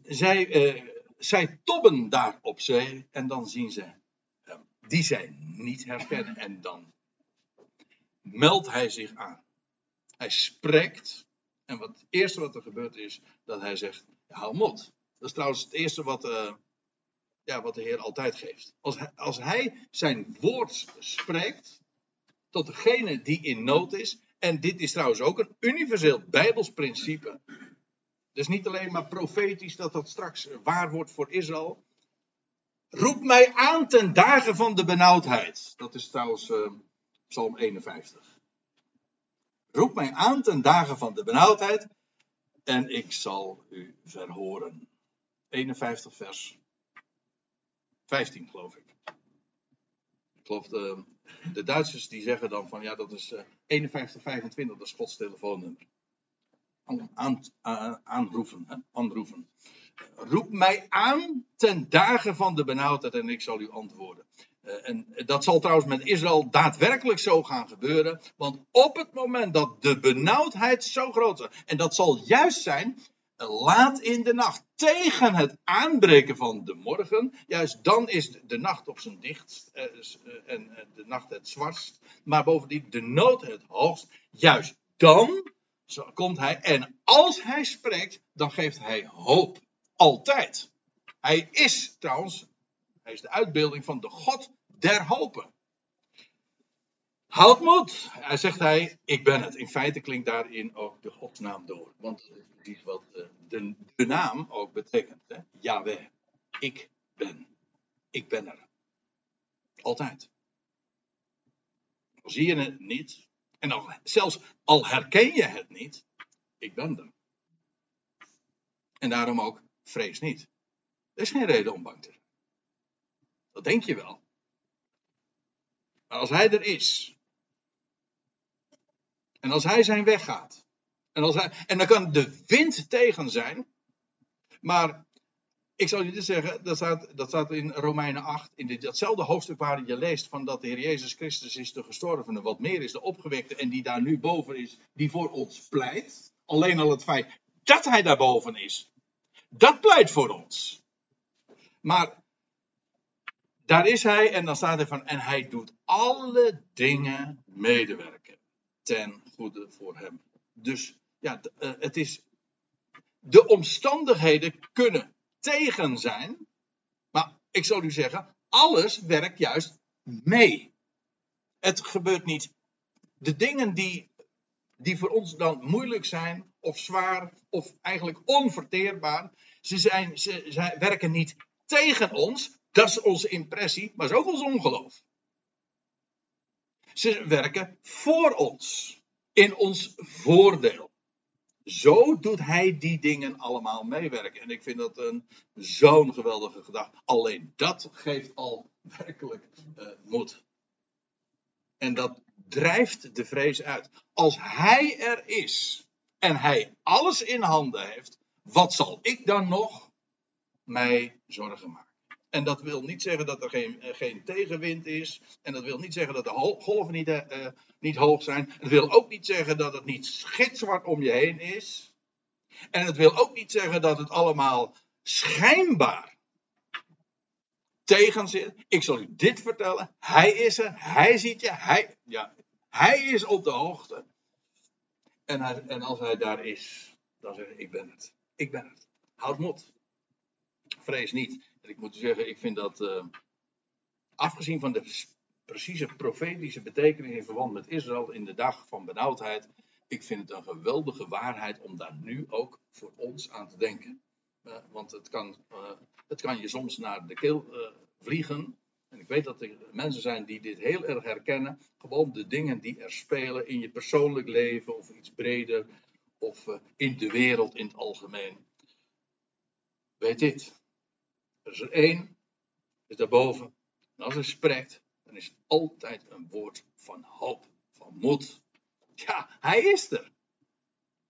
zij zij tobben daar op zee en dan zien ze die zij niet herkennen. En dan meldt hij zich aan. Hij spreekt. En wat, het eerste wat er gebeurt is dat hij zegt: hou mot. Dat is trouwens het eerste wat, uh, ja, wat de Heer altijd geeft. Als hij, als hij zijn woord spreekt tot degene die in nood is. En dit is trouwens ook een universeel Bijbels principe. Dus niet alleen maar profetisch dat dat straks waar wordt voor Israël. Roep mij aan ten dagen van de benauwdheid. Dat is trouwens uh, Psalm 51. Roep mij aan ten dagen van de benauwdheid en ik zal u verhoren. 51 vers 15 geloof ik. Ik geloof de, de Duitsers die zeggen dan van ja dat is uh, 51 25 dat is Gods telefoonnummer. Aan, aan, aan, aanroepen, hè? aanroepen. Roep mij aan ten dagen van de benauwdheid en ik zal u antwoorden. Uh, en dat zal trouwens met Israël daadwerkelijk zo gaan gebeuren. Want op het moment dat de benauwdheid zo groot is, en dat zal juist zijn laat in de nacht, tegen het aanbreken van de morgen, juist dan is de nacht op zijn dichtst eh, eh, en eh, de nacht het zwartst, maar bovendien de nood het hoogst, juist dan komt hij en als hij spreekt, dan geeft hij hoop. Altijd. Hij is trouwens, hij is de uitbeelding van de God der hopen. Houd moed. Hij zegt hij, ik ben het. In feite klinkt daarin ook de godsnaam door. Want dat is wat eh, de, de naam ook betekent. Hè? Yahweh. Ik ben. Ik ben er. Altijd. Al zie je het niet. En al, zelfs al herken je het niet. Ik ben er. En daarom ook vrees niet. Er is geen reden om bang te zijn. Dat denk je wel. Maar als hij er is, en als hij zijn weg gaat. En, als hij, en dan kan de wind tegen zijn. Maar ik zal je dit zeggen, dat staat, dat staat in Romeinen 8, in datzelfde hoofdstuk waar je leest van dat de Heer Jezus Christus is de gestorvene, wat meer is de opgewekte en die daar nu boven is, die voor ons pleit. Alleen al het feit dat hij daar boven is, dat pleit voor ons. Maar daar is hij en dan staat er van, en hij doet alle dingen medewerken ten goede voor hem. Dus ja, eh, het is. De omstandigheden kunnen tegen zijn. Maar ik zal u zeggen, alles werkt juist mee. Het gebeurt niet. De dingen die, die voor ons dan moeilijk zijn, of zwaar, of eigenlijk onverteerbaar, ze, zijn, ze, ze werken niet tegen ons. Dat is onze impressie, maar is ook ons ongeloof. Ze werken voor ons. In ons voordeel. Zo doet hij die dingen allemaal meewerken. En ik vind dat een zo'n geweldige gedachte. Alleen dat geeft al werkelijk uh, moed. En dat drijft de vrees uit. Als hij er is en hij alles in handen heeft, wat zal ik dan nog mij zorgen maken? En dat wil niet zeggen dat er geen, eh, geen tegenwind is. En dat wil niet zeggen dat de golven niet, uh, niet hoog zijn. Het wil ook niet zeggen dat het niet schitzwart om je heen is. En het wil ook niet zeggen dat het allemaal schijnbaar tegen zit. Ik zal u dit vertellen. Hij is er. Hij ziet je. Hij, ja, hij is op de hoogte. En, en als hij daar is, dan zeg ik, ik ben het. Ik ben het. Houd moed. Vrees niet ik moet zeggen, ik vind dat, uh, afgezien van de precieze profetische betekenis in verband met Israël in de dag van benauwdheid, ik vind het een geweldige waarheid om daar nu ook voor ons aan te denken. Uh, want het kan, uh, het kan je soms naar de keel vliegen. En ik weet dat er mensen zijn die dit heel erg herkennen. Gewoon de dingen die er spelen in je persoonlijk leven of iets breder. Of in de wereld in het algemeen. Weet dit. Er is er één, is daarboven. En als hij spreekt, dan is altijd een woord van hoop, van moed. Ja, hij is er.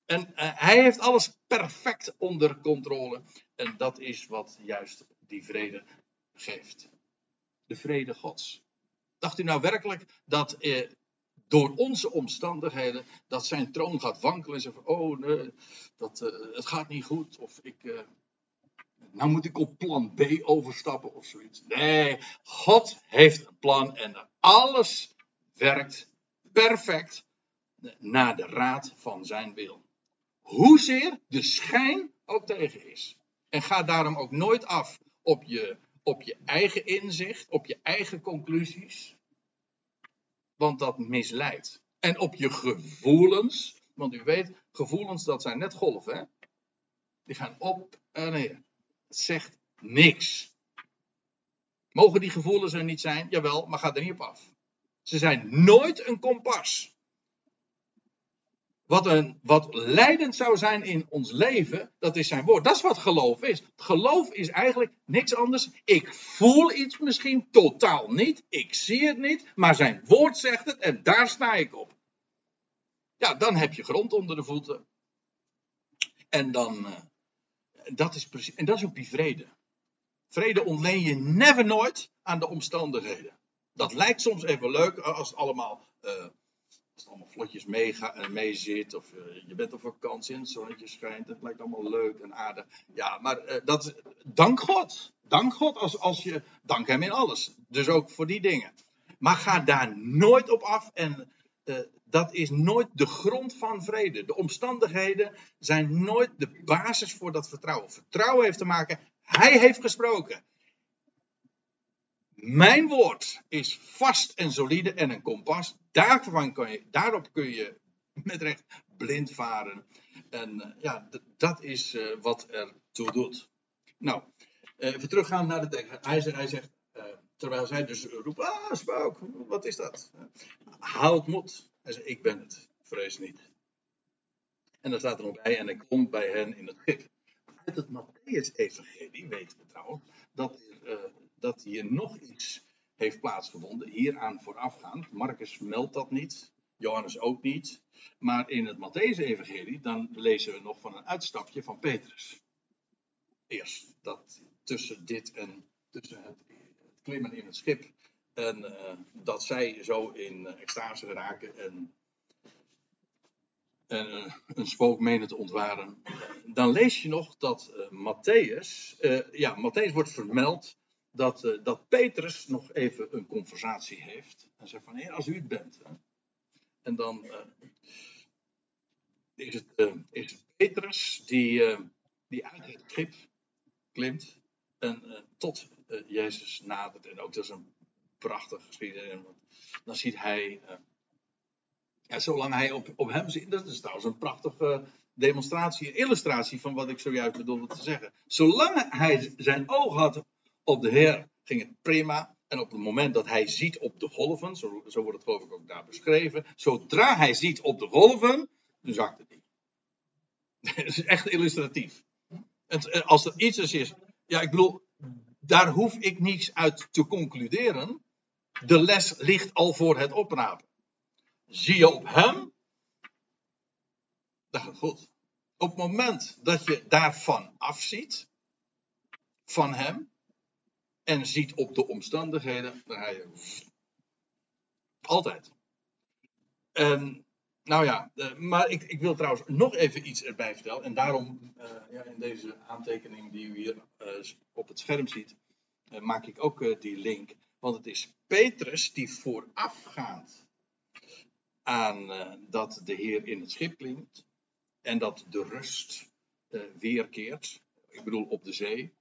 En uh, hij heeft alles perfect onder controle. En dat is wat juist die vrede geeft. De vrede Gods. Dacht u nou werkelijk dat eh, door onze omstandigheden dat zijn troon gaat wankelen en zegt: Oh, nee, dat, uh, het gaat niet goed. Of ik, nou moet ik op plan B overstappen of zoiets. Nee, God heeft een plan en alles werkt perfect naar de raad van zijn wil. Hoezeer de schijn ook tegen is. En ga daarom ook nooit af op je, op je eigen inzicht, op je eigen conclusies. Want dat misleidt. En op je gevoelens. Want u weet, gevoelens dat zijn net golven. Hè? Die gaan op en neer zegt niks. Mogen die gevoelens er niet zijn? Jawel, maar ga er niet op af. Ze zijn nooit een kompas. wat, een, wat leidend zou zijn in ons leven, dat is zijn woord. Dat is wat geloof is. Geloof is eigenlijk niks anders. Ik voel iets misschien totaal niet. Ik zie het niet. Maar zijn woord zegt het en daar sta ik op. Ja, dan heb je grond onder de voeten. En dan, uh, dat is precies, en dat is ook die vrede. Vrede ontleen je never nooit aan de omstandigheden. Dat lijkt soms even leuk als het allemaal, uh, als het allemaal vlotjes mee, uh, mee zit. Of je bent op vakantie en het zonnetje schijnt. Het lijkt allemaal leuk en aardig. Ja, maar dat, dank God. Dank God als, als je, dank hem in alles. Dus ook voor die dingen. Maar ga daar nooit op af en dat is nooit de grond van vrede. De omstandigheden zijn nooit de basis voor dat vertrouwen. Vertrouwen heeft te maken, hij heeft gesproken. Mijn woord is vast en solide en een kompas. Daarvan kan je, daarop kun je met recht blind varen. En uh, ja, dat is uh, wat er toe doet. Nou, uh, even teruggaan naar de tekst. Hij, hij zegt, terwijl zij dus roept, ah, spook, wat is dat? Houd moed. Hij ik ben het, vrees niet. En dan staat er nog bij, en ik kom bij hen in het schip. Uit het Matthäus-evangelie weten we trouwens dat, uh, dat hier nog iets heeft plaatsgevonden, hieraan voorafgaand. Marcus meldt dat niet, Johannes ook niet. Maar in het Matthäus-evangelie, dan lezen we nog van een uitstapje van Petrus. Eerst, dat tussen dit en tussen het, het klimmen in het schip en uh, dat zij zo in uh, extase raken en, en uh, een spook menen te ontwaren. Dan lees je nog dat Matthäus, ja, Matthäus wordt vermeld dat, dat Petrus nog even een conversatie heeft. En zegt van, heer, als u het bent. En dan is, het, is het Petrus die, die uit het schip klimt en tot Jezus nadert. En ook dat is een prachtig geschiedenis. Dan ziet hij, uh, ja, zolang hij op, op hem ziet, dat is trouwens een prachtige demonstratie, illustratie van wat ik zojuist bedoelde te zeggen. Zolang hij zijn oog had op de Heer, ging het prima. En op het moment dat hij ziet op de golven, zo, zo wordt het geloof ik ook daar beschreven, zodra hij ziet op de golven, dan zakt het niet. Het is echt illustratief. Het, als er iets is, ja, ik bedoel, daar hoef ik niets uit te concluderen. De les ligt al voor het oprapen. Zie je op hem, dat goed. Op het moment dat je daarvan afziet, van hem, en ziet op de omstandigheden, dan ga je altijd. Nou ja, eh, maar ik, ik, wil trouwens nog even iets erbij vertellen. En daarom, uh, ja, in deze aantekening die u hier uh, op het scherm ziet, maak ik ook die link. Want het is Petrus die voorafgaand aan uh, dat de Heer in het schip klinkt en dat de rust uh, weerkeert, ik bedoel op de zee.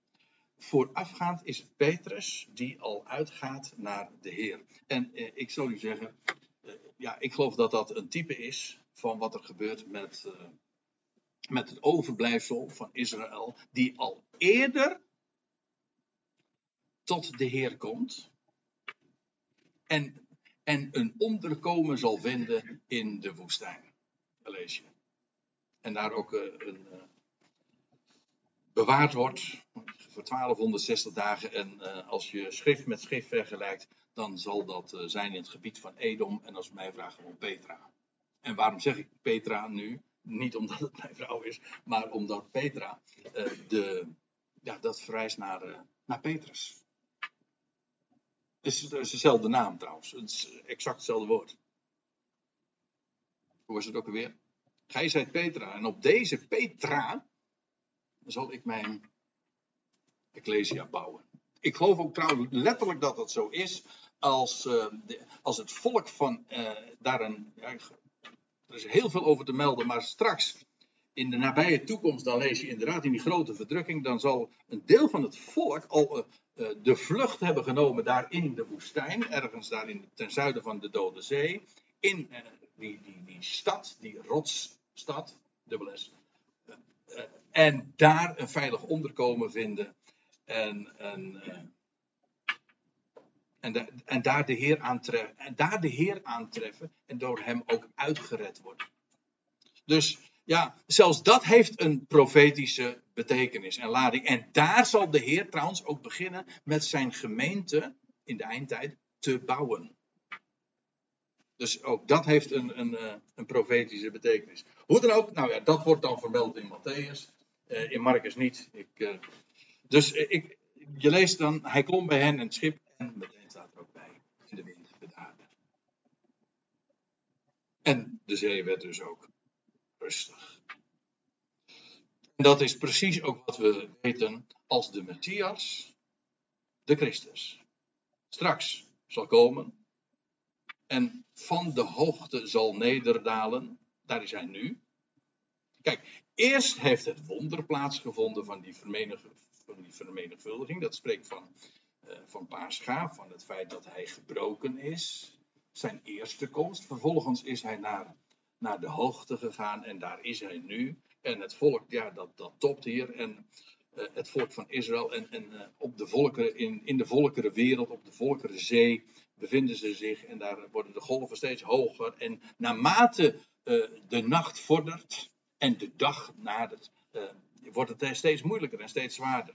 Voorafgaand is het Petrus die al uitgaat naar de Heer. En uh, ik zal u zeggen, ja, ik geloof dat dat een type is van wat er gebeurt met, met het overblijfsel van Israël, die al eerder tot de Heer komt en, en een onderkomen zal vinden in de woestijn. Dat lees je. En daar ook uh, een, uh, bewaard wordt voor 1260 dagen. En uh, als je schrift met schrift vergelijkt, dan zal dat zijn in het gebied van Edom. En als mij vragen gewoon Petra. En waarom zeg ik Petra nu? Niet omdat het mijn vrouw is, maar omdat Petra, de, ja, dat verwijst naar, naar Petrus. Is, het is dezelfde naam trouwens. Het is exact hetzelfde woord. Hoe was het ook alweer? Gij zijt Petra. En op deze Petra zal ik mijn Ecclesia bouwen. Ik geloof ook trouwens letterlijk dat dat zo is. Als, de, als het volk van uh, daar een. Er is heel veel over te melden, maar straks in de nabije toekomst, dan lees je inderdaad in die grote verdrukking, dan zal een deel van het volk al uh, de vlucht hebben genomen daar in de woestijn, ergens daar in, ten zuiden van de Dode Zee, in uh, die, die, die stad, die rotsstad, dubbel S, en daar een veilig onderkomen vinden en, en, en, en, daar de Heer aantreffen, en daar de Heer aantreffen en door hem ook uitgered worden. Dus ja, zelfs dat heeft een profetische betekenis en lading. En daar zal de Heer trouwens ook beginnen met zijn gemeente in de eindtijd te bouwen. Dus ook dat heeft een, een, eh, een profetische betekenis. Hoe dan ook, nou ja, dat wordt dan vermeld in Matthäus. Uh, in Marcus niet. Ik, uh, dus ik, je leest dan, hij klom bij hen in het schip en meteen staat er ook bij, in de wind bedaarde. En de zee werd dus ook En dat is precies ook wat we weten als de Messias, de Christus, straks zal komen en van de hoogte zal nederdalen. Daar is hij nu. Kijk, eerst heeft het wonder plaatsgevonden van die, van die vermenigvuldiging. Dat spreekt van, uh, van Paascha, van het feit dat hij gebroken is. Zijn eerste komst. Vervolgens is hij naar, naar de hoogte gegaan en daar is hij nu. En het volk, ja, dat, dat topt hier. En uh, het volk van Israël en, en uh, op de volkeren, in, in de volkerenwereld, op de volkerenzee, bevinden ze zich. En daar worden de golven steeds hoger. En naarmate uh, de nacht vordert en de dag nadert, wordt het steeds moeilijker en steeds zwaarder.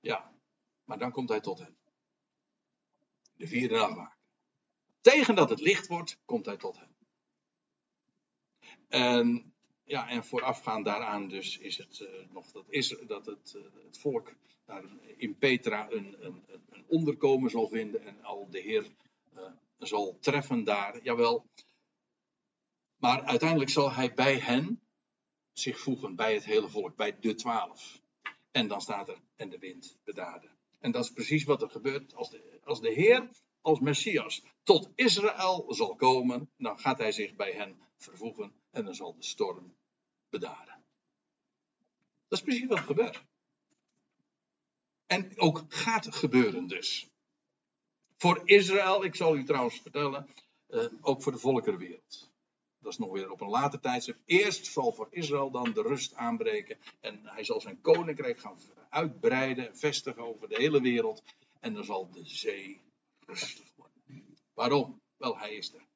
Ja, maar dan komt hij tot hen. De vierde nachtwaker. Tegen dat het licht wordt, komt hij tot hen. En ja, en voorafgaand daaraan dus is het uh, nog dat, is, dat het, uh, het volk daar in Petra een, een, een, onderkomen zal vinden en al de Heer uh, zal treffen daar. Jawel. Maar uiteindelijk zal hij bij hen zich voegen, bij het hele volk, bij de twaalf. En dan staat er, en de wind bedaarde. En dat is precies wat er gebeurt als de, als de Heer, als Messias, tot Israël zal komen, dan gaat hij zich bij hen vervoegen en dan zal de storm bedaren. Dat is precies wat gebeurt. En ook gaat gebeuren dus. Voor Israël, ik zal u trouwens vertellen, uh, ook voor de volkerenwereld. Dat is nog weer op een later tijdstip. Eerst zal voor Israël dan de rust aanbreken. En hij zal zijn koninkrijk gaan uitbreiden, vestigen over de hele wereld. En dan zal de zee rustig worden. Waarom? Wel, hij is er.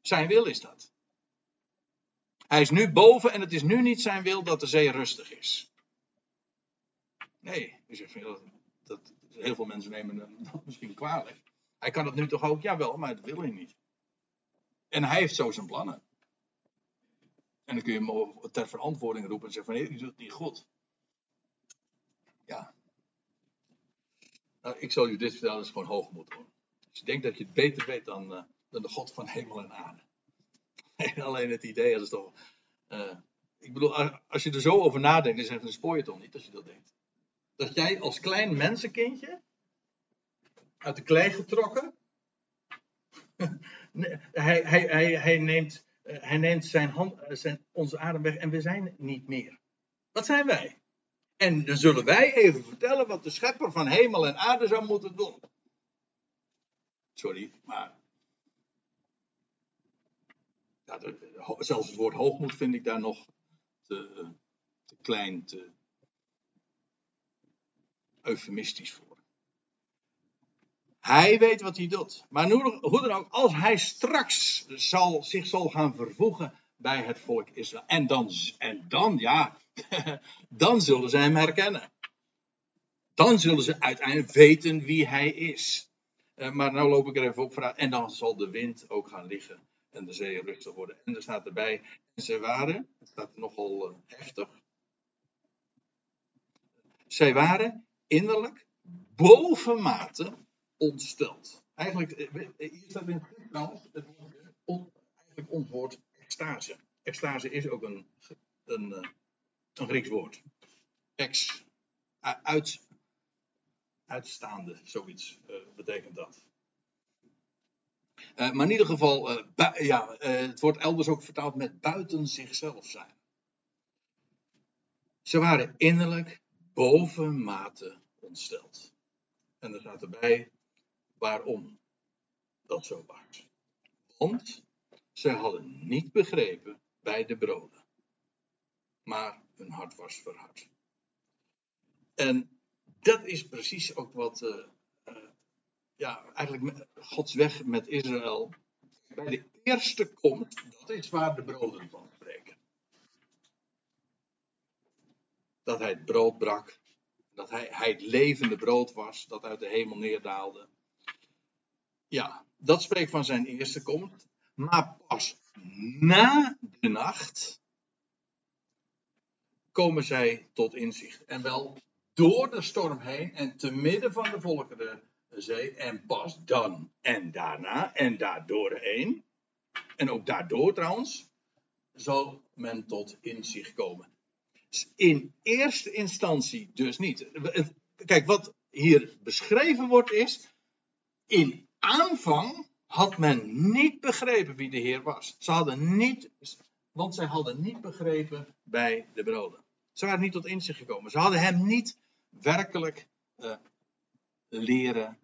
Zijn wil is dat. Hij is nu boven en het is nu niet zijn wil dat de zee rustig is. Nee, zegt, dat, dat, heel veel mensen nemen hem misschien kwalijk. Hij kan het nu toch ook? Jawel, maar dat wil hij niet. En hij heeft zo zijn plannen. En dan kun je hem ter verantwoording roepen en zeggen van, nee, u doet niet goed. Ja. Nou, ik zal u dit vertellen, dat is gewoon hoogmoed hoor. Als je denkt dat je het beter weet dan, uh, dan de God van hemel en aarde. alleen het idee, is toch. Uh, ik bedoel, als je er zo over nadenkt, dan spoor je toch niet als je dat denkt. Dat jij als klein mensenkindje, uit de klei getrokken, hij, hij, hij, hij, neemt, uh, hij neemt zijn hand, uh, zijn, onze adem weg en we zijn niet meer. Wat zijn wij? En dan zullen wij even vertellen wat de schepper van hemel en aarde zou moeten doen. Sorry, maar zelfs het woord hoogmoed vind ik daar nog te, te klein, te eufemistisch voor. Hij weet wat hij doet. Maar hoe dan ook, als hij straks zal, zich zal gaan vervoegen bij het volk Israël. En dan, en dan ja, dan zullen ze hem herkennen. Dan zullen ze uiteindelijk weten wie hij is. Uh, maar nou loop ik er even op vooruit. En dan zal de wind ook gaan liggen en de zee rustig worden. En er staat erbij, zij waren, het staat nogal uh, heftig, zij waren innerlijk bovenmate ontsteld. Eigenlijk, eh, eh, hier staat in het het eigenlijk extase. Extase is ook een, een, een Grieks woord. Ex, uit, uitstaande, zoiets betekent dat. Uh, maar in ieder geval, uh, ja, uh, het wordt elders ook vertaald met buiten zichzelf zijn. Ze waren innerlijk bovenmate ontsteld. En er staat erbij waarom dat zo was. Want ze hadden niet begrepen bij de broden, maar hun hart was verhard. En dat is precies ook wat ja, eigenlijk Gods weg met Israël bij de eerste komt, dat is waar de broden van spreken. dat hij het brood brak. Dat hij, hij het levende brood was dat uit de hemel neerdaalde. Ja, dat spreekt van zijn eerste komst. Maar pas na de nacht komen zij tot inzicht. En wel door de storm heen en te midden van de volkeren zee. En pas dan en daarna en daardoor heen. En ook daardoor trouwens. Zal men tot inzicht komen. In eerste instantie dus niet. Kijk, wat hier beschreven wordt is. In aanvang had men niet begrepen wie de Heer was. Ze hadden niet, want zij hadden niet begrepen bij de broden. Ze waren niet tot inzicht gekomen. Ze hadden hem niet werkelijk uh, leren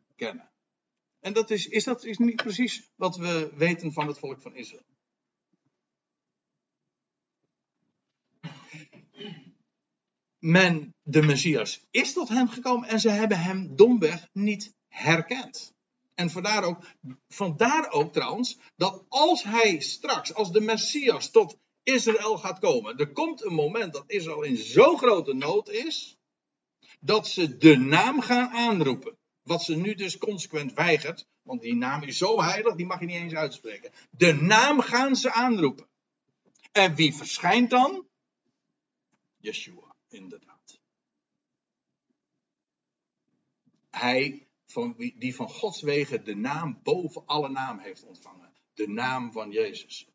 En dat is, is dat is niet precies wat we weten van het volk van Israël. Men, de Messias, is tot hem gekomen en ze hebben hem domweg niet herkend. En vandaar ook, vandaar ook trouwens, dat als hij straks, als de Messias tot Israël gaat komen, er komt een moment dat Israël in zo'n grote nood is, dat ze de naam gaan aanroepen. Wat ze nu dus consequent weigert, want die naam is zo heilig, die mag je niet eens uitspreken. De naam gaan ze aanroepen. En wie verschijnt dan? Yeshua, inderdaad. Hij van wie, die van Gods wegen de naam boven alle naam heeft ontvangen. De naam van Jezus.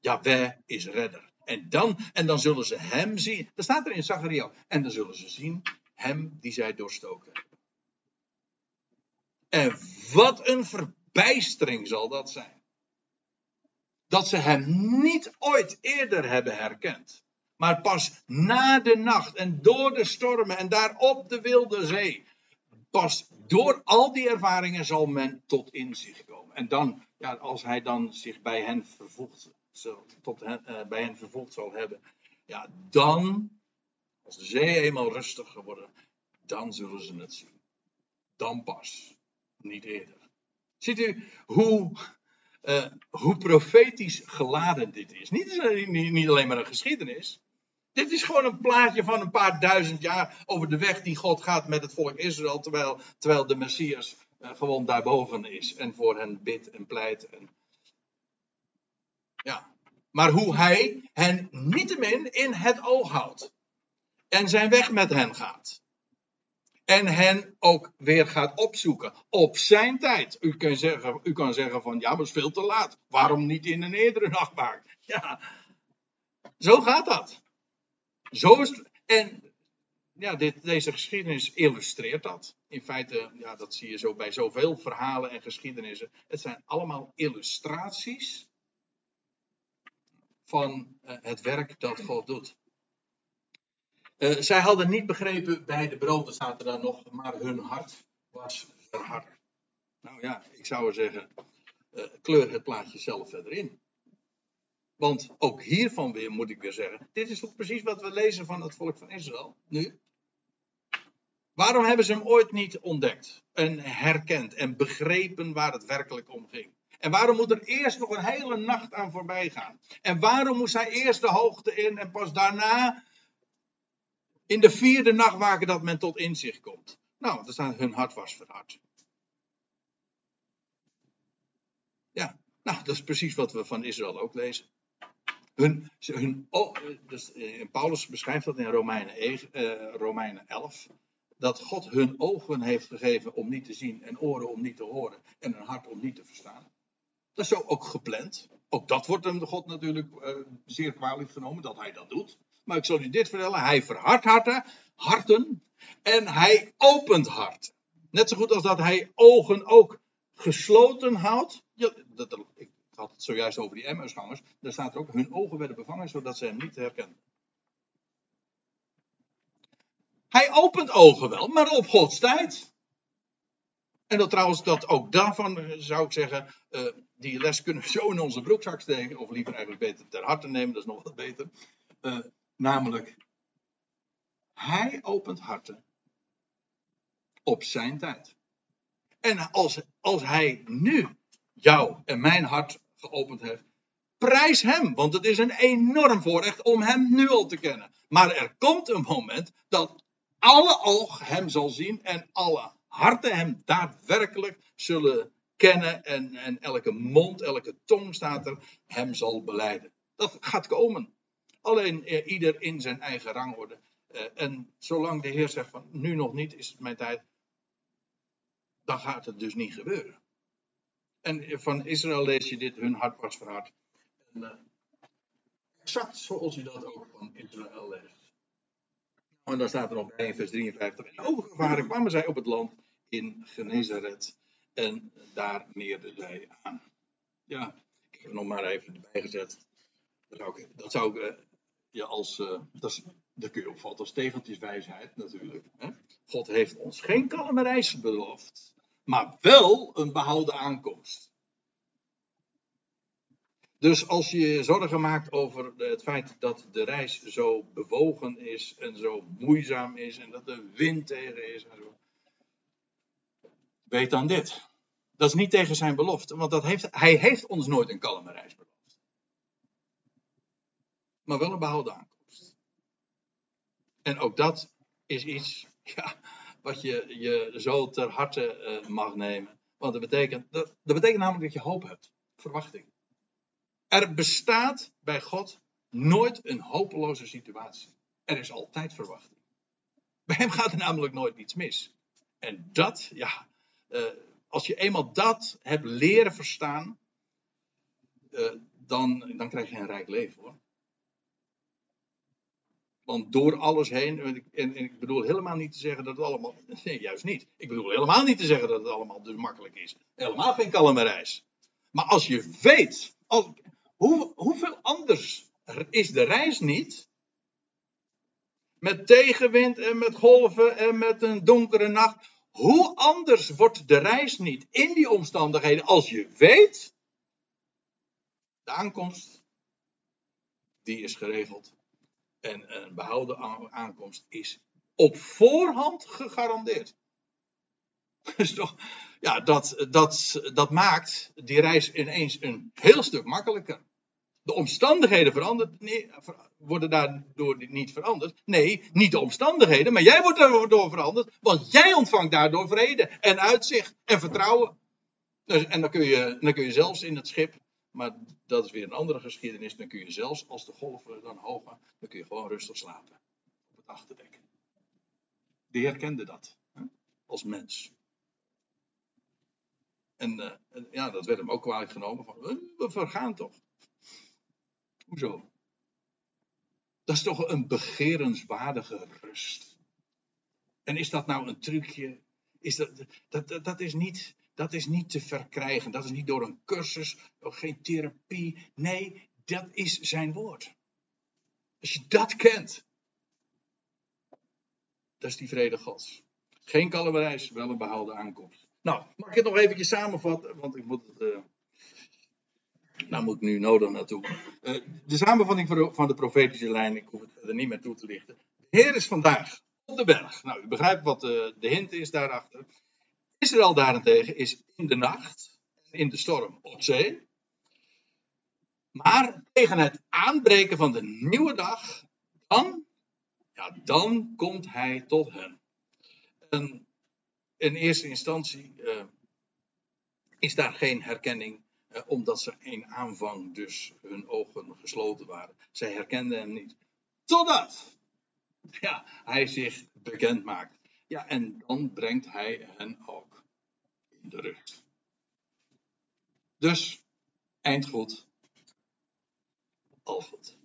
Yahweh is redder. En dan, en dan zullen ze hem zien. Dat staat er in Zachariah. En dan zullen ze zien hem die zij doorstoken. En wat een verbijstering zal dat zijn. Dat ze hem niet ooit eerder hebben herkend. Maar pas na de nacht en door de stormen en daar op de wilde zee pas door al die ervaringen zal men tot inzicht komen. En dan, ja, als hij dan zich bij hen vervoegd, tot hen, uh, bij hen vervoegd zal hebben, ja, dan, als de zee eenmaal rustig geworden, dan zullen ze het zien. Dan pas, niet eerder. Ziet u hoe, uh, hoe profetisch geladen dit is? Niet, niet, alleen maar een geschiedenis. Dit is gewoon een plaatje van een paar duizend jaar over de weg die God gaat met het volk Israël, terwijl, terwijl de Messias uh, gewoon daarboven is en voor hen bidt en pleit. En... Ja. Maar hoe hij hen niettemin in het oog houdt en zijn weg met hen gaat. En hen ook weer gaat opzoeken op zijn tijd. U kan zeggen, u kan zeggen van ja, maar is veel te laat. Waarom niet in een eerdere nachtmaak? Ja, zo gaat dat. Zo is. En ja, dit, deze geschiedenis illustreert dat. In feite, ja, dat zie je zo bij zoveel verhalen en geschiedenissen. Het zijn allemaal illustraties van uh, het werk dat God doet. Uh, zij hadden niet begrepen bij de broden, er dan nog, maar hun hart was verhard. Nou ja, ik zou zeggen, uh, kleur het plaatje zelf verder in. Want ook hiervan weer moet ik weer zeggen. Dit is toch precies wat we lezen van het volk van Israël nu? Waarom hebben ze hem ooit niet ontdekt en herkend en begrepen waar het werkelijk om ging? En waarom moet er eerst nog een hele nacht aan voorbij gaan? En waarom moest hij eerst de hoogte in en pas daarna in de vierde nacht waken dat men tot inzicht komt? Nou, er staat hun hart was verhard. Ja, nou, dat is precies wat we van Israël ook lezen. Hun, hun, oh, dus, eh, Paulus beschrijft dat in Romeinen, uh, Romeinen 11. Dat God hun ogen heeft gegeven om niet te zien en oren om niet te horen en een hart om niet te verstaan. Dat is zo ook gepland. Ook dat wordt hem de God natuurlijk uh, zeer kwalijk genomen dat hij dat doet. Maar ik zal u dit vertellen. Hij verhardt harten, harten en hij opent hart. Net zo goed als dat hij ogen ook gesloten houdt. Dat, ik had het zojuist over die Emmausgangers. Daar staat er ook, hun ogen werden bevangen zodat ze hem niet herkenden. Hij opent ogen wel, maar op Gods tijd. En dat trouwens, dat ook daarvan eh, zou ik zeggen, uh, die les kunnen we zo in onze broekzak steken, of liever eigenlijk beter ter harte nemen, dat is nog wat beter. Uh, namelijk, hij opent harten op zijn tijd. En als, als hij nu jou en mijn hart geopend heeft, Prijs hem, want het is een enorm voorrecht om hem nu al te kennen. Maar er komt een moment dat alle oog hem zal zien en alle harten hem daadwerkelijk zullen kennen en, en elke mond, elke tong staat er, hem zal beleiden. Dat gaat komen. Alleen eh, ieder in zijn eigen rangorde. Uh, en zolang de Heer zegt van nu nog niet is het mijn tijd, dan gaat het dus niet gebeuren. En van Israël lees je dit, hun hart was verhard. En, uh, exact zoals je dat ook van Israël leest. En dan staat er nog bij in vers 53. En overgevaren kwamen zij op het land in Genezaret. En daar meerden zij aan. Ja, ik heb er nog maar even erbij gezet. Dat zou ik, dat zou ik ja, als. Uh, dat, is, kun je opvatten als tegeltjeswijsheid natuurlijk. Hè? God heeft ons geen kalme reis beloofd maar wel een behouden aankomst. Dus als je je zorgen maakt over het feit dat de reis zo bewogen is en zo moeizaam is en dat de wind tegen is en zo. Weet dan dit. Dat is niet tegen zijn belofte, want dat heeft, hij heeft ons nooit een kalme reis beloofd. Maar wel een behouden aankomst. En ook dat is iets, ja, wat je je zo ter harte uh, mag nemen. Want dat betekent, dat, dat betekent namelijk dat je hoop hebt. Verwachting. Er bestaat bij God nooit een hopeloze situatie. Er is altijd verwachting. Bij hem gaat er namelijk nooit iets mis. En dat, ja, uh, als je eenmaal dat hebt leren verstaan, uh, dan, dan krijg je een rijk leven hoor. Want door alles heen, en, en, ik bedoel helemaal niet te zeggen dat het allemaal, nee juist niet. Ik bedoel helemaal niet te zeggen dat het allemaal dus makkelijk is. Helemaal geen kalme reis. Maar als je weet, als, hoe, hoeveel anders is de reis niet? Met tegenwind en met golven en met een donkere nacht. Hoe anders wordt de reis niet in die omstandigheden als je weet, de aankomst, die is geregeld en een behouden aankomst is op voorhand gegarandeerd. Dus toch, ja, dat, dat, dat maakt die reis ineens een heel stuk makkelijker. De omstandigheden veranderd, nee, worden daardoor niet veranderd. Nee, niet de omstandigheden, maar jij wordt daardoor veranderd. Want jij ontvangt daardoor vrede en uitzicht en vertrouwen. Dus, en dan kun, je, dan kun je zelfs in het schip maar dat is weer een andere geschiedenis. Dan kun je zelfs als de golven dan gaan, dan kun je gewoon rustig slapen. Op het achterdek. De Heer kende dat. Hè? Als mens. En, en, ja, dat werd hem ook kwalijk genomen. Van, we vergaan toch. Hoezo? Dat is toch een begerenswaardige rust. En is dat nou een trucje? Is dat, dat, dat is niet dat is niet te verkrijgen. Dat is niet door een cursus, geen therapie. Nee, dat is zijn woord. Als je dat kent, dat is die vrede Gods. Geen kalmerijs, wel een behaalde aankomst. Nou, mag ik het nog even samenvatten? Want ik moet. Uh... Nou moet ik nu nodig naartoe. Uh, de samenvatting van de profetische lijn, ik hoef het er niet meer toe te lichten. De Heer is vandaag op de berg. Nou, u begrijpt wat de, eh, de hint is daarachter. Israël daarentegen is in de nacht, in de storm op zee. Maar tegen het aanbreken van de nieuwe dag, dan, ja, dan komt hij tot hen. En in eerste instantie uh, is daar geen herkenning, uh, omdat ze in aanvang dus hun ogen gesloten waren. Zij herkenden hem niet. Totdat ja, hij zich bekend maakt. Ja, en dan brengt hij hen ook Dus, eind goed, al goed.